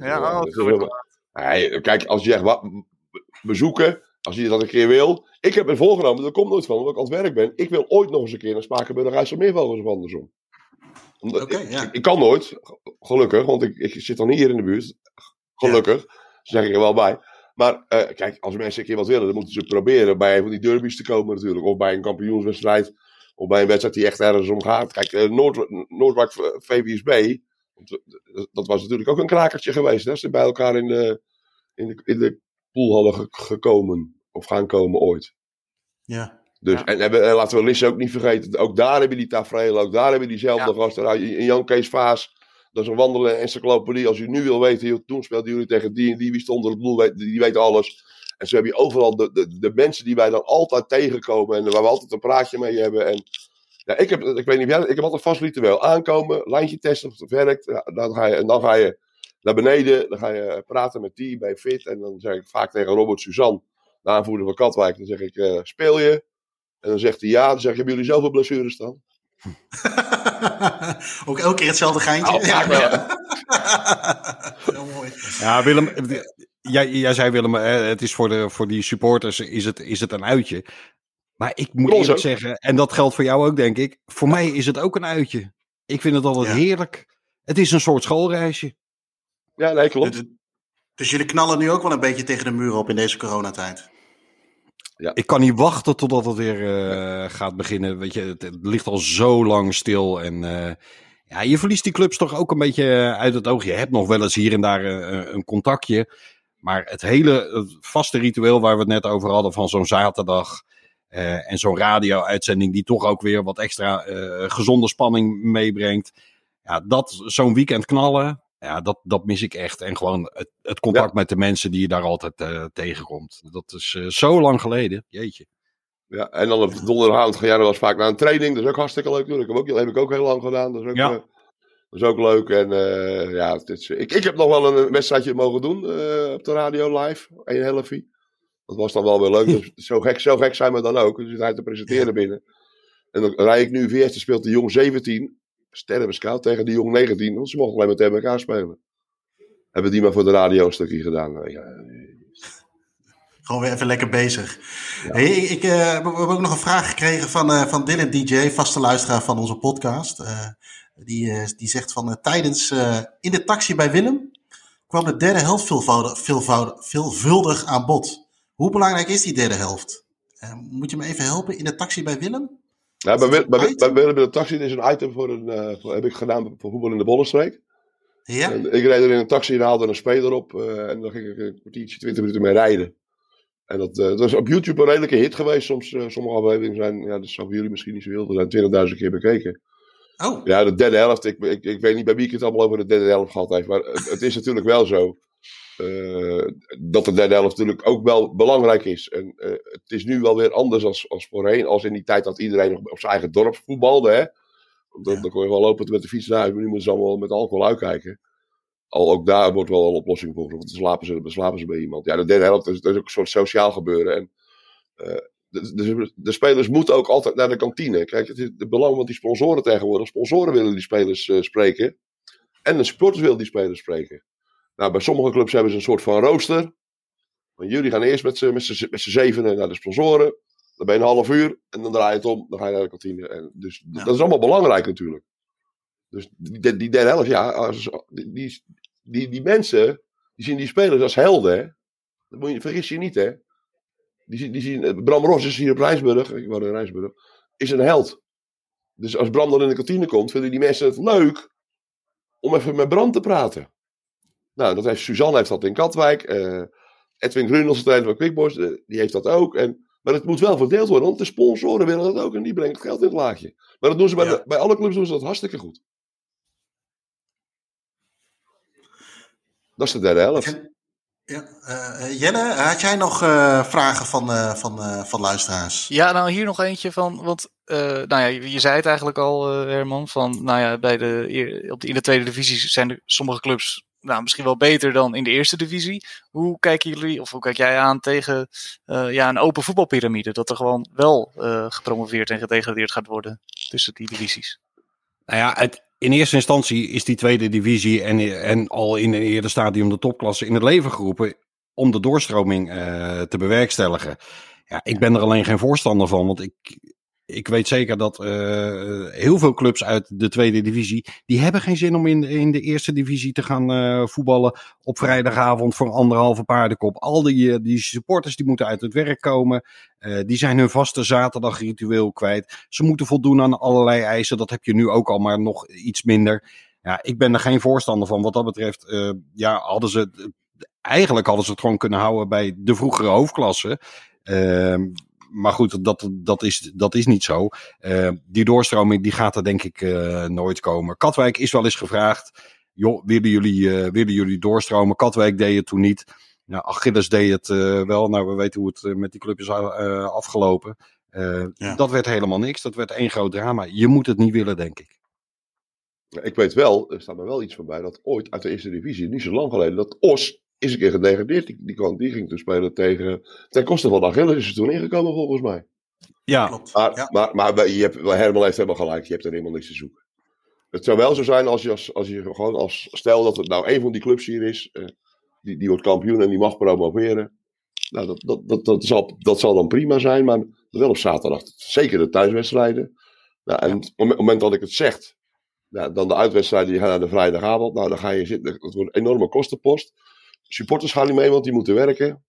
S2: Ja, oh,
S3: is Nee, kijk, als je zegt, wat, bezoeken, als je dat een keer wil. Ik heb me voorgenomen, dat komt nooit van, omdat ik aan het werk ben. Ik wil ooit nog eens een keer naar Spakenburg IJsselmeervogels of andersom. Omdat, ik,
S1: ja.
S3: ik, kan nooit, gelukkig, want ik, ik zit dan hier in de buurt. Gelukkig, zeg ik er wel bij. Maar eh, kijk, als mensen een keer wat willen, dan moeten ze proberen bij een van die derbies te komen natuurlijk. Of bij een kampioenswedstrijd. Of bij een wedstrijd die echt ergens om gaat. Kijk, eh, Noord, Noordwijk VVSB, want, eh, dat was natuurlijk ook een krakertje geweest. Hè? Ze bij elkaar in de, in de, in de pool hadden ge- gekomen. Of gaan komen ooit.
S1: Ja.
S3: Dus,
S2: Ja.
S3: en, hebben, en laten we Lisse ook niet vergeten. Ook daar hebben die tafereel. Ook daar hebben diezelfde
S2: Ja.
S3: gasten. Nou, Jan Kees Vaas. Dat is een wandelende encyclopedie. Als u nu wil weten, joh, toen speelden jullie tegen die en die. Wie stond er op doel, weet- die weet alles. En zo heb je overal de, de, de mensen die wij dan altijd tegenkomen. En waar we altijd een praatje mee hebben. En ja, ik, heb, ik weet niet, of jij- ik heb altijd vast ritueel. Aankomen, lijntje testen of het werkt. Ja, dan ga je, en dan ga je naar beneden. Dan ga je praten met die bij Fit. En dan zeg ik vaak tegen Robert Suzanne, de aanvoerder van Katwijk. Dan zeg ik, eh, speel je? En dan zegt hij ja. Dan zeg ik, hebben jullie zoveel blessures dan?
S1: ook elke keer hetzelfde geintje.
S3: Nou.
S1: Heel mooi.
S4: Ja, Willem, jij, jij zei Willem, het is voor, de, voor die supporters is het, is het een uitje. Maar ik moet eerlijk
S3: ook.
S4: zeggen, en dat geldt voor jou ook denk ik, voor mij is het ook een uitje. Ik vind het altijd
S1: Ja.
S4: heerlijk. Het is een soort schoolreisje.
S3: Ja, nee, klopt.
S1: Dus- Dus jullie knallen nu ook wel een beetje tegen de muur op in deze coronatijd.
S4: Ik kan niet wachten totdat het weer eh, gaat beginnen. Weet je, het, ligt al zo lang stil. En eh, ja, je verliest die clubs toch ook een beetje eh, uit het oog. Je hebt nog wel eens hier en daar eh, een contactje. Maar het hele vaste ritueel waar we het net over hadden van zo'n zaterdag. en zo'n radio-uitzending die toch ook weer wat extra gezonde spanning meebrengt. Ja, dat, zo'n weekend knallen, ja, dat, dat mis ik echt. En gewoon het, het contact met de mensen die je daar altijd eh, tegenkomt. Dat is eh, zo lang geleden. Jeetje.
S3: Ja, en dan op donderdagavond ga jij nog wel eens vaak naar een training. Dat is ook hartstikke leuk. Dat heb, ik ook, heb ik ook heel lang gedaan. Dat is ook,
S4: Ja.
S3: eh, dat is ook leuk. En ja, het is, ik, ik heb nog wel een wedstrijdje mogen doen op de radio live. Een helftie. Dat was dan wel weer leuk. Dus zo, gek, zo gek zijn we dan ook. Dus je hij te presenteren binnen. En dan rijd ik nu weer. Dan speelt de jong 17. Sterrenbeskoud tegen de jong 19. Want ze mochten alleen maar tegen elkaar spelen. Hebben die maar voor de radio een stukje gedaan. Ja,
S1: Gewoon weer even lekker bezig. Hey, ik, eh, we hebben ook nog een vraag gekregen van, eh, van Dylan DJ, vaste luisteraar van onze podcast. Eh, die, die zegt van tijdens in de taxi bij Willem kwam de derde helft veelvoudig, veelvoudig, veelvuldig aan bod. Hoe belangrijk is die derde helft? Moet je me even helpen in de taxi bij Willem?
S3: Ja, bij, bij, bij Willem in de taxi is een item voor een, voor, heb ik gedaan voor voetbal in de Bollenstreek.
S1: Ja?
S3: En ik reed er in een taxi en haalde een speler op. eh, en dan ging ik een kwartiertje, twintig minuten mee rijden. En dat, eh, dat is op YouTube een redelijke hit geweest. Soms, sommige afleveringen zijn, ja, dat voor jullie misschien niet zo heel, zijn 20.000 keer bekeken.
S1: Oh,
S3: Ja, de derde helft. Ik, ik, ik weet niet bij wie ik het allemaal over de derde helft gehad heeft. Maar het, het is natuurlijk wel zo. Eh, dat de derde helft natuurlijk ook wel belangrijk is. En eh, het is nu wel weer anders als, als voorheen. Als in die tijd dat iedereen nog op zijn eigen dorp voetbalde. Hè? Dan,
S1: Ja.
S3: dan kon je wel lopen met de fiets naar huis. Maar nu moeten ze allemaal met alcohol uitkijken. Al ook daar wordt wel een oplossing voor. Want dan slapen ze, dan slapen ze bij iemand. Ja, de derde helft is, is ook een soort sociaal gebeuren. En eh, de, de, de spelers moeten ook altijd naar de kantine. Kijk, het is het belang van die sponsoren tegenwoordig. Sponsoren willen die spelers spreken. En de supporters willen die spelers spreken. Nou, bij sommige clubs hebben ze een soort van rooster. Jullie gaan eerst met z'n zevenen naar de sponsoren. Dan ben je een half uur en dan draai je het om. Dan ga je naar de kantine. En dus
S1: Ja.
S3: dat is allemaal belangrijk natuurlijk. Dus die, die derde helft, ja. Als, die, die, die, mensen, die zien die spelers als helden. Dat moet je, vergis je niet, hè. Die, zien- die zien, Bram Ros is hier op Rijsburg. Ik woon in Rijsburg. Is een held. Dus als Bram dan in de kantine komt, vinden die mensen het leuk om even met Bram te praten. Nou, dat heeft, Suzanne heeft dat in Katwijk. eh, Edwin Grunels, de trainer van Quickboys, eh, die heeft dat ook. En, maar het moet wel verdeeld worden, want de sponsoren willen dat ook. En die brengen het geld in het laadje. Maar dat doen ze bij,
S1: Ja.
S3: de- bij alle clubs doen ze dat hartstikke goed. Dat is de derde helft.
S1: Ja, eh, Jelle, had jij nog eh, vragen van, eh, van, eh, van luisteraars?
S2: Ja, nou hier nog eentje van, want eh, nou ja, je, je zei het eigenlijk al, eh, Herman, van nou ja, bij de, eer- op de, in de tweede divisie zijn er sommige clubs nou, misschien wel beter dan in de eerste divisie. Hoe kijken jullie, of hoe kijk jij aan tegen eh, ja, een open voetbalpyramide? Dat er gewoon wel eh, gepromoveerd en gedegradeerd gaat worden tussen die divisies.
S4: Nou ja, het, in eerste instantie is die tweede divisie en, en al in een eerder stadium de topklasse in het leven geroepen om de doorstroming eh, te bewerkstelligen. Ja, ik ben er alleen geen voorstander van, want ik, ik weet zeker dat eh, heel veel clubs uit de tweede divisie, die hebben geen zin om in, de- in de eerste divisie te gaan eh, voetballen op vrijdagavond voor anderhalve paardenkop. Al die, eh, die supporters die moeten uit het werk komen, die zijn hun vaste zaterdagritueel kwijt. Ze moeten voldoen aan allerlei eisen. Dat heb je nu ook al, maar nog iets minder. Ja, ik ben er geen voorstander van. Wat dat betreft, ja, hadden ze. Eigenlijk hadden ze het gewoon kunnen houden bij de vroegere hoofdklasse. Maar goed, dat, dat, is, dat is niet zo. Eh, die doorstroming die gaat er denk ik eh, nooit komen. Katwijk is wel eens gevraagd. Joh, willen jullie, eh, willen jullie doorstromen? Katwijk deed het toen niet. Nou, Achilles deed het eh, wel. Nou, we weten hoe het met die club is eh, afgelopen. Eh,
S1: Ja.
S4: Dat werd helemaal niks. Dat werd één groot drama. Je moet het niet willen, denk ik.
S3: Ik weet wel, er staat me wel iets van bij, dat ooit uit de eerste divisie, niet zo lang geleden, dat Os is een keer gedegradeerd. Die, die, kwam, die ging toen spelen tegen, ten koste van Achilles is er toen ingekomen volgens mij.
S4: Ja,
S1: Klopt.
S3: Maar,
S1: Ja.
S3: maar, maar je hebt, Herman heeft helemaal gelijk, je hebt er helemaal niks te zoeken. Het zou wel zo zijn als je, als, als je gewoon als, stel dat het nou een van die clubs hier is, eh, die, die wordt kampioen en die mag promoveren. Nou, dat, dat, dat, dat, zal, dat zal dan prima zijn, maar wel op zaterdag. Zeker de thuiswedstrijden. Nou, en op het moment dat ik het zeg, nou, dan de uitwedstrijden die gaan naar de vrijdagavond. Nou, dan ga je zitten. Dat wordt een enorme kostenpost. Supporters gaan niet mee, want die moeten werken.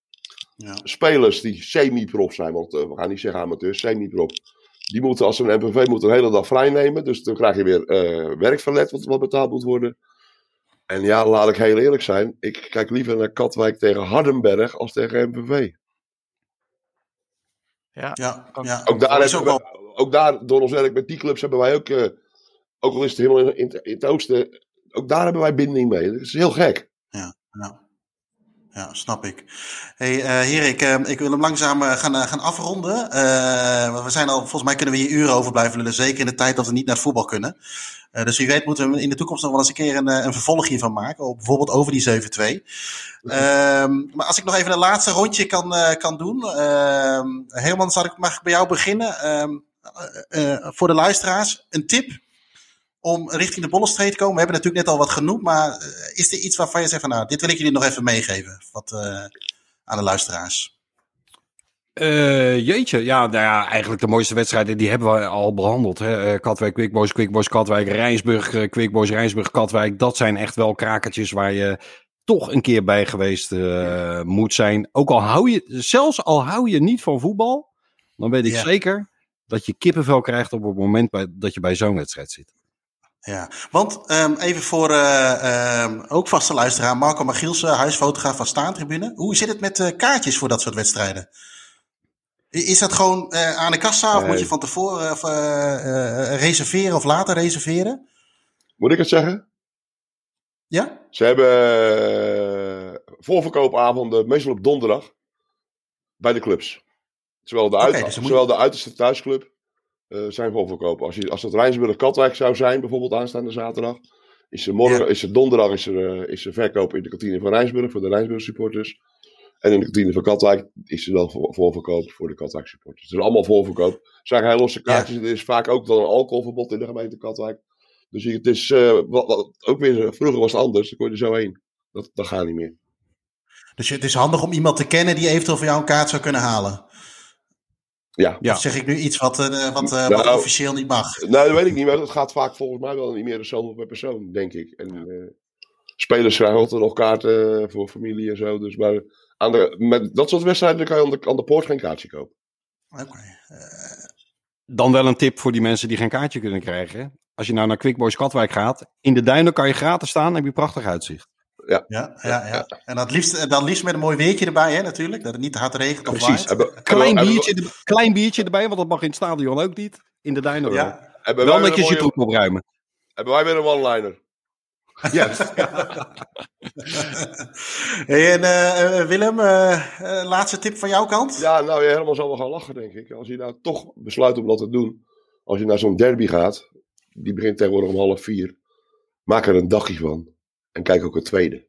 S1: Ja.
S3: Spelers die semi-prof zijn, want eh, we gaan niet zeggen amateurs, semi-prof. Die moeten als ze een MPV moeten een hele dag vrij nemen. Dus dan krijg je weer eh werkverlet wat, wat betaald moet worden. En ja, laat ik heel eerlijk zijn. Ik kijk liever naar Katwijk tegen Hardenberg als tegen MPV.
S2: Ja,
S1: Ja.
S3: Ook daar,
S1: is
S3: hebben
S1: ook
S3: we- ook daar, door ons werk met die clubs, hebben wij ook, eh, ook al is het helemaal in, in, het- in het oosten, ook daar hebben wij binding mee. Dat is heel gek.
S1: Ja, ja, snap ik. Hey, heren, ik, wil hem langzaam eh, gaan, gaan afronden. We zijn al, volgens mij kunnen we hier uren over blijven lullen. Zeker in de tijd dat we niet naar het voetbal kunnen. Dus wie weet moeten we in de toekomst nog wel eens een keer een, een vervolg hiervan maken. Bijvoorbeeld over die 7-2. Ehm, maar als ik nog even een laatste rondje kan, kan doen. Ehm Herman, zal ik, mag ik bij jou beginnen? Ehm, eh, eh, voor de luisteraars, een tip om richting de Bollenstreek te komen? We hebben natuurlijk net al wat genoemd, maar eh, is er iets waarvan je zegt van nou, dit wil ik jullie nog even meegeven wat, eh, aan de luisteraars?
S4: Eh, jeetje, ja, nou ja, eigenlijk de mooiste wedstrijden die hebben we al behandeld. Hè? Katwijk, Quickboys, Quickboys, Katwijk, Rijnsburg, Quickboys, Rijnsburg, Katwijk. Dat zijn echt wel krakertjes waar je toch een keer bij geweest moet zijn. Ook al hou je, zelfs al hou je niet van voetbal, dan weet ik
S1: Ja.
S4: zeker dat je kippenvel krijgt op het moment bij, dat je bij zo'n wedstrijd zit.
S1: Ja, want ehm, even voor eh, ehm, ook vaste luisteraar, Marco Magielsen, huisfotograaf van Staantribune. Hoe zit het met eh, kaartjes voor dat soort wedstrijden? Is dat gewoon eh, aan de kassa of
S3: Nee.
S1: moet je van tevoren of, eh, eh, reserveren of later reserveren?
S3: Moet ik het zeggen?
S1: Ja?
S3: Ze hebben eh, voorverkoopavonden, meestal op donderdag, bij de clubs. Zowel de, uit,
S1: dus moet
S3: zowel de uiterste thuisclub eh, zijn voorverkoop. Als, je, als het Rijnsburg-Katwijk zou zijn, bijvoorbeeld aanstaande zaterdag, is er, morgen,
S1: Ja.
S3: is er donderdag is er, eh, is er verkoop in de kantine van Rijnsburg voor de Rijnsburg supporters. En in de kantine van Katwijk is er dan voor- voorverkoop voor de Katwijk supporters. Het is allemaal voorverkoop. Het zijn geen losse kaartjes. Er is vaak ook dan een alcoholverbod in de gemeente Katwijk. Dus het is eh, wat, wat- ook weer, vroeger was het anders. Dan kon je er zo heen. Dat, dat gaat niet meer.
S1: Dus het is handig om iemand te kennen die eventueel voor jou een kaart zou kunnen halen.
S3: Ja.
S4: Ja.
S1: Of zeg ik nu iets wat, eh, wat, eh,
S3: Nou,
S1: wat officieel niet mag?
S3: Nou, dat weet ik niet, maar het gaat vaak volgens mij wel niet meer de zoveel per persoon, denk ik. En eh, spelers krijgen altijd nog kaarten voor familie en zo. Dus maar aan de, met dat soort wedstrijden kan je aan de, aan de poort geen kaartje kopen.
S1: Oké. Eh,
S4: dan wel een tip voor die mensen die geen kaartje kunnen krijgen. Als je nou naar Quick Boys Katwijk gaat, in de duinen kan je gratis staan en heb je prachtig uitzicht.
S1: Ja, ja, ja. En dat liefst, dan liefst met een mooi weertje erbij, hè, natuurlijk. Dat het niet te hard regent of
S4: Precies.
S1: waait.
S4: Klein biertje, er- klein biertje erbij, want dat mag in het stadion ook niet. In de wel.
S1: Ja.
S3: Hebben
S4: Wel netjes je troep opruimen.
S3: Hebben wij weer een one-liner.
S4: Ja.
S1: Hey, en eh, eh, Willem, eh, eh, laatste tip van jouw kant?
S3: Ja, nou, je helemaal zal wel gaan lachen, denk ik. Als je nou toch besluit om dat te doen. Als je naar zo'n derby gaat. Die begint tegenwoordig om half vier. Maak er een dagje van. En kijk ook het tweede.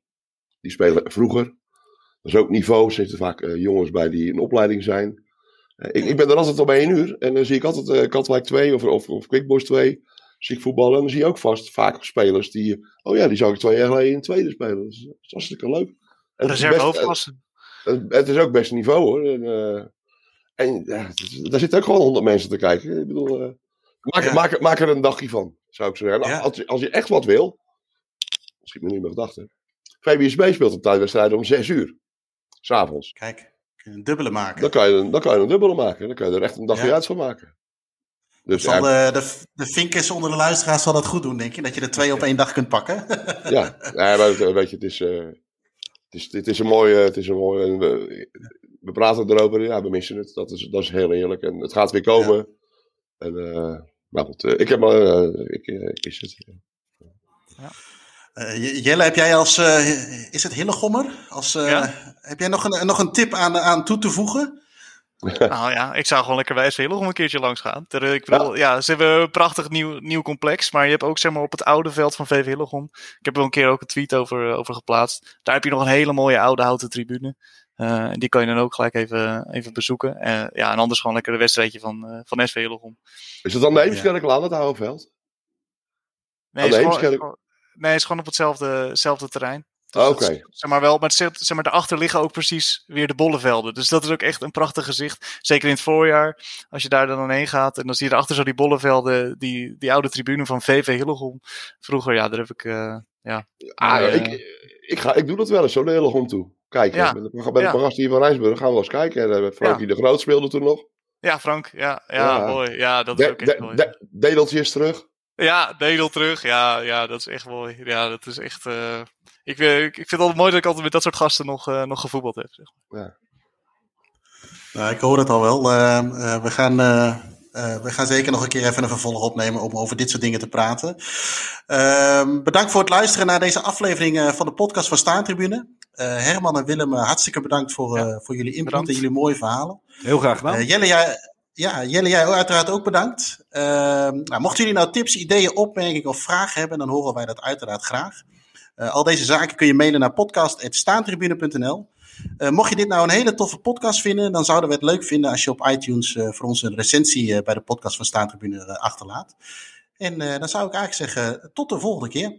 S3: Die spelen vroeger. Dat is ook niveau. Er zitten vaak eh, jongens bij die in opleiding zijn. Eh, ik, ik ben er altijd om één uur. En dan zie ik altijd eh Katwijk 2 of, of, of Quick Boys 2. Zie ik voetballen. En dan zie je ook vast vaak spelers die... Oh ja, die zou ik twee jaar geleden in tweede spelen. Dat is, dat is hartstikke leuk. En
S2: Reserve hoofdklasse.
S3: het, het is ook best niveau hoor. En, en ja, daar zitten ook gewoon honderd mensen te kijken. Ik bedoel, maak,
S1: Ja.
S3: maak, er- maak er een dagje van, zou ik zeggen.
S1: Ja.
S3: Als, als je echt wat wil, misschien niet meer gedacht hè. VBSB speelt een thuiswedstrijd om zes uur. S'avonds.
S1: Kijk, kun je een dubbele maken.
S3: Dan kan, je, een- dan kan je een dubbele maken. Dan kan je er echt een dagje
S1: Ja.
S3: uit van maken. Dus
S1: Zal
S3: ja,
S1: de, de, de vinkers onder de luisteraars zal dat goed doen, denk je? Dat je er twee op één dag kunt pakken.
S3: ja. ja maar, het- weet je, het is, eh, het is, het is een mooie... Het is een mooie we, we praten erover, ja, we missen het. Dat is, dat is heel eerlijk. En het gaat weer komen. En, eh, maar goed, eh, ik heb maar... eh, ik, eh, ik is het.
S1: Eh, J- Jelle, heb jij als, eh, is het Hillegommer? Als, eh,
S2: Ja.
S1: Heb jij nog een, nog een tip aan, aan toe te voegen?
S2: Nou ja, ik zou gewoon lekker bij SV Hillegom een keertje langs gaan. Ter, ik bedoel, ja. ze hebben een prachtig nieuw, nieuw complex. Maar je hebt ook zeg maar, op het oude veld van VV Hillegom. Ik heb er wel een keer ook een tweet over, over geplaatst. Daar heb je nog een hele mooie oude houten tribune. Eh, en die kan je dan ook gelijk even, even bezoeken. Eh, ja, en anders gewoon lekker een wedstrijdje van, eh, van SV Hillegom.
S3: Is het dan de Eemskerklaan, het oude veld?
S2: Nee, het gewoon- nee, het is gewoon op hetzelfde, hetzelfde terrein.
S3: Ah,
S2: Dus dat
S3: Oké.
S2: Zeg maar wel, maar, zeg maar daarachter liggen ook precies weer de bollevelden. Dus dat is ook echt een prachtig gezicht. Zeker in het voorjaar, als je daar dan heen gaat. En dan zie je erachter zo die bollevelden, die, die oude tribune van VV Hillegom. Vroeger, ja, daar heb ik, eh, ja.
S3: Ah,
S2: eh,
S3: ik, ik, ga, ik doe dat wel eens, zo de hele om toe. Kijken.
S2: Ja.
S3: Met, de, met de
S2: Ja.
S3: hier van Rijnsburg gaan we wel eens kijken. En, eh, Frankie de Groot speelde toen nog.
S2: Ja, Frank, ja, ja,
S3: Ja.
S2: mooi. Ja, dat is
S3: De,
S2: ook echt
S3: de,
S2: mooi.
S3: de- Dedeltje is terug.
S2: Ja, Dedel terug. Ja, ja, dat is echt mooi. Ja, dat is echt. eh, ik, eh, ik vind het altijd mooi dat ik altijd met dat soort gasten nog, eh, nog gevoetbald heb. Zeg. maar.
S1: Nou, ik hoor het al wel. Eh, eh, we, gaan, eh, eh, we gaan zeker nog een keer even een vervolg opnemen om over dit soort dingen te praten. Ehm, bedankt voor het luisteren naar deze aflevering eh, van de podcast van Staantribune. Eh, Herman en Willem, hartstikke bedankt voor, eh, voor jullie input
S2: bedankt.
S1: en jullie mooie verhalen.
S4: Heel graag gedaan.
S1: Jelle, jij, ja, Jelle, jij uiteraard ook bedankt. Ehm, nou, mochten jullie nou tips, ideeën, opmerkingen of vragen hebben, dan horen wij dat uiteraard graag. Eh, al deze zaken kun je mailen naar podcast.staantribune.nl. Eh, mocht je dit nou een hele toffe podcast vinden, dan zouden we het leuk vinden als je op iTunes eh, voor ons een recensie bij de podcast van Staantribune achterlaat. En dan zou ik eigenlijk zeggen, tot de volgende keer.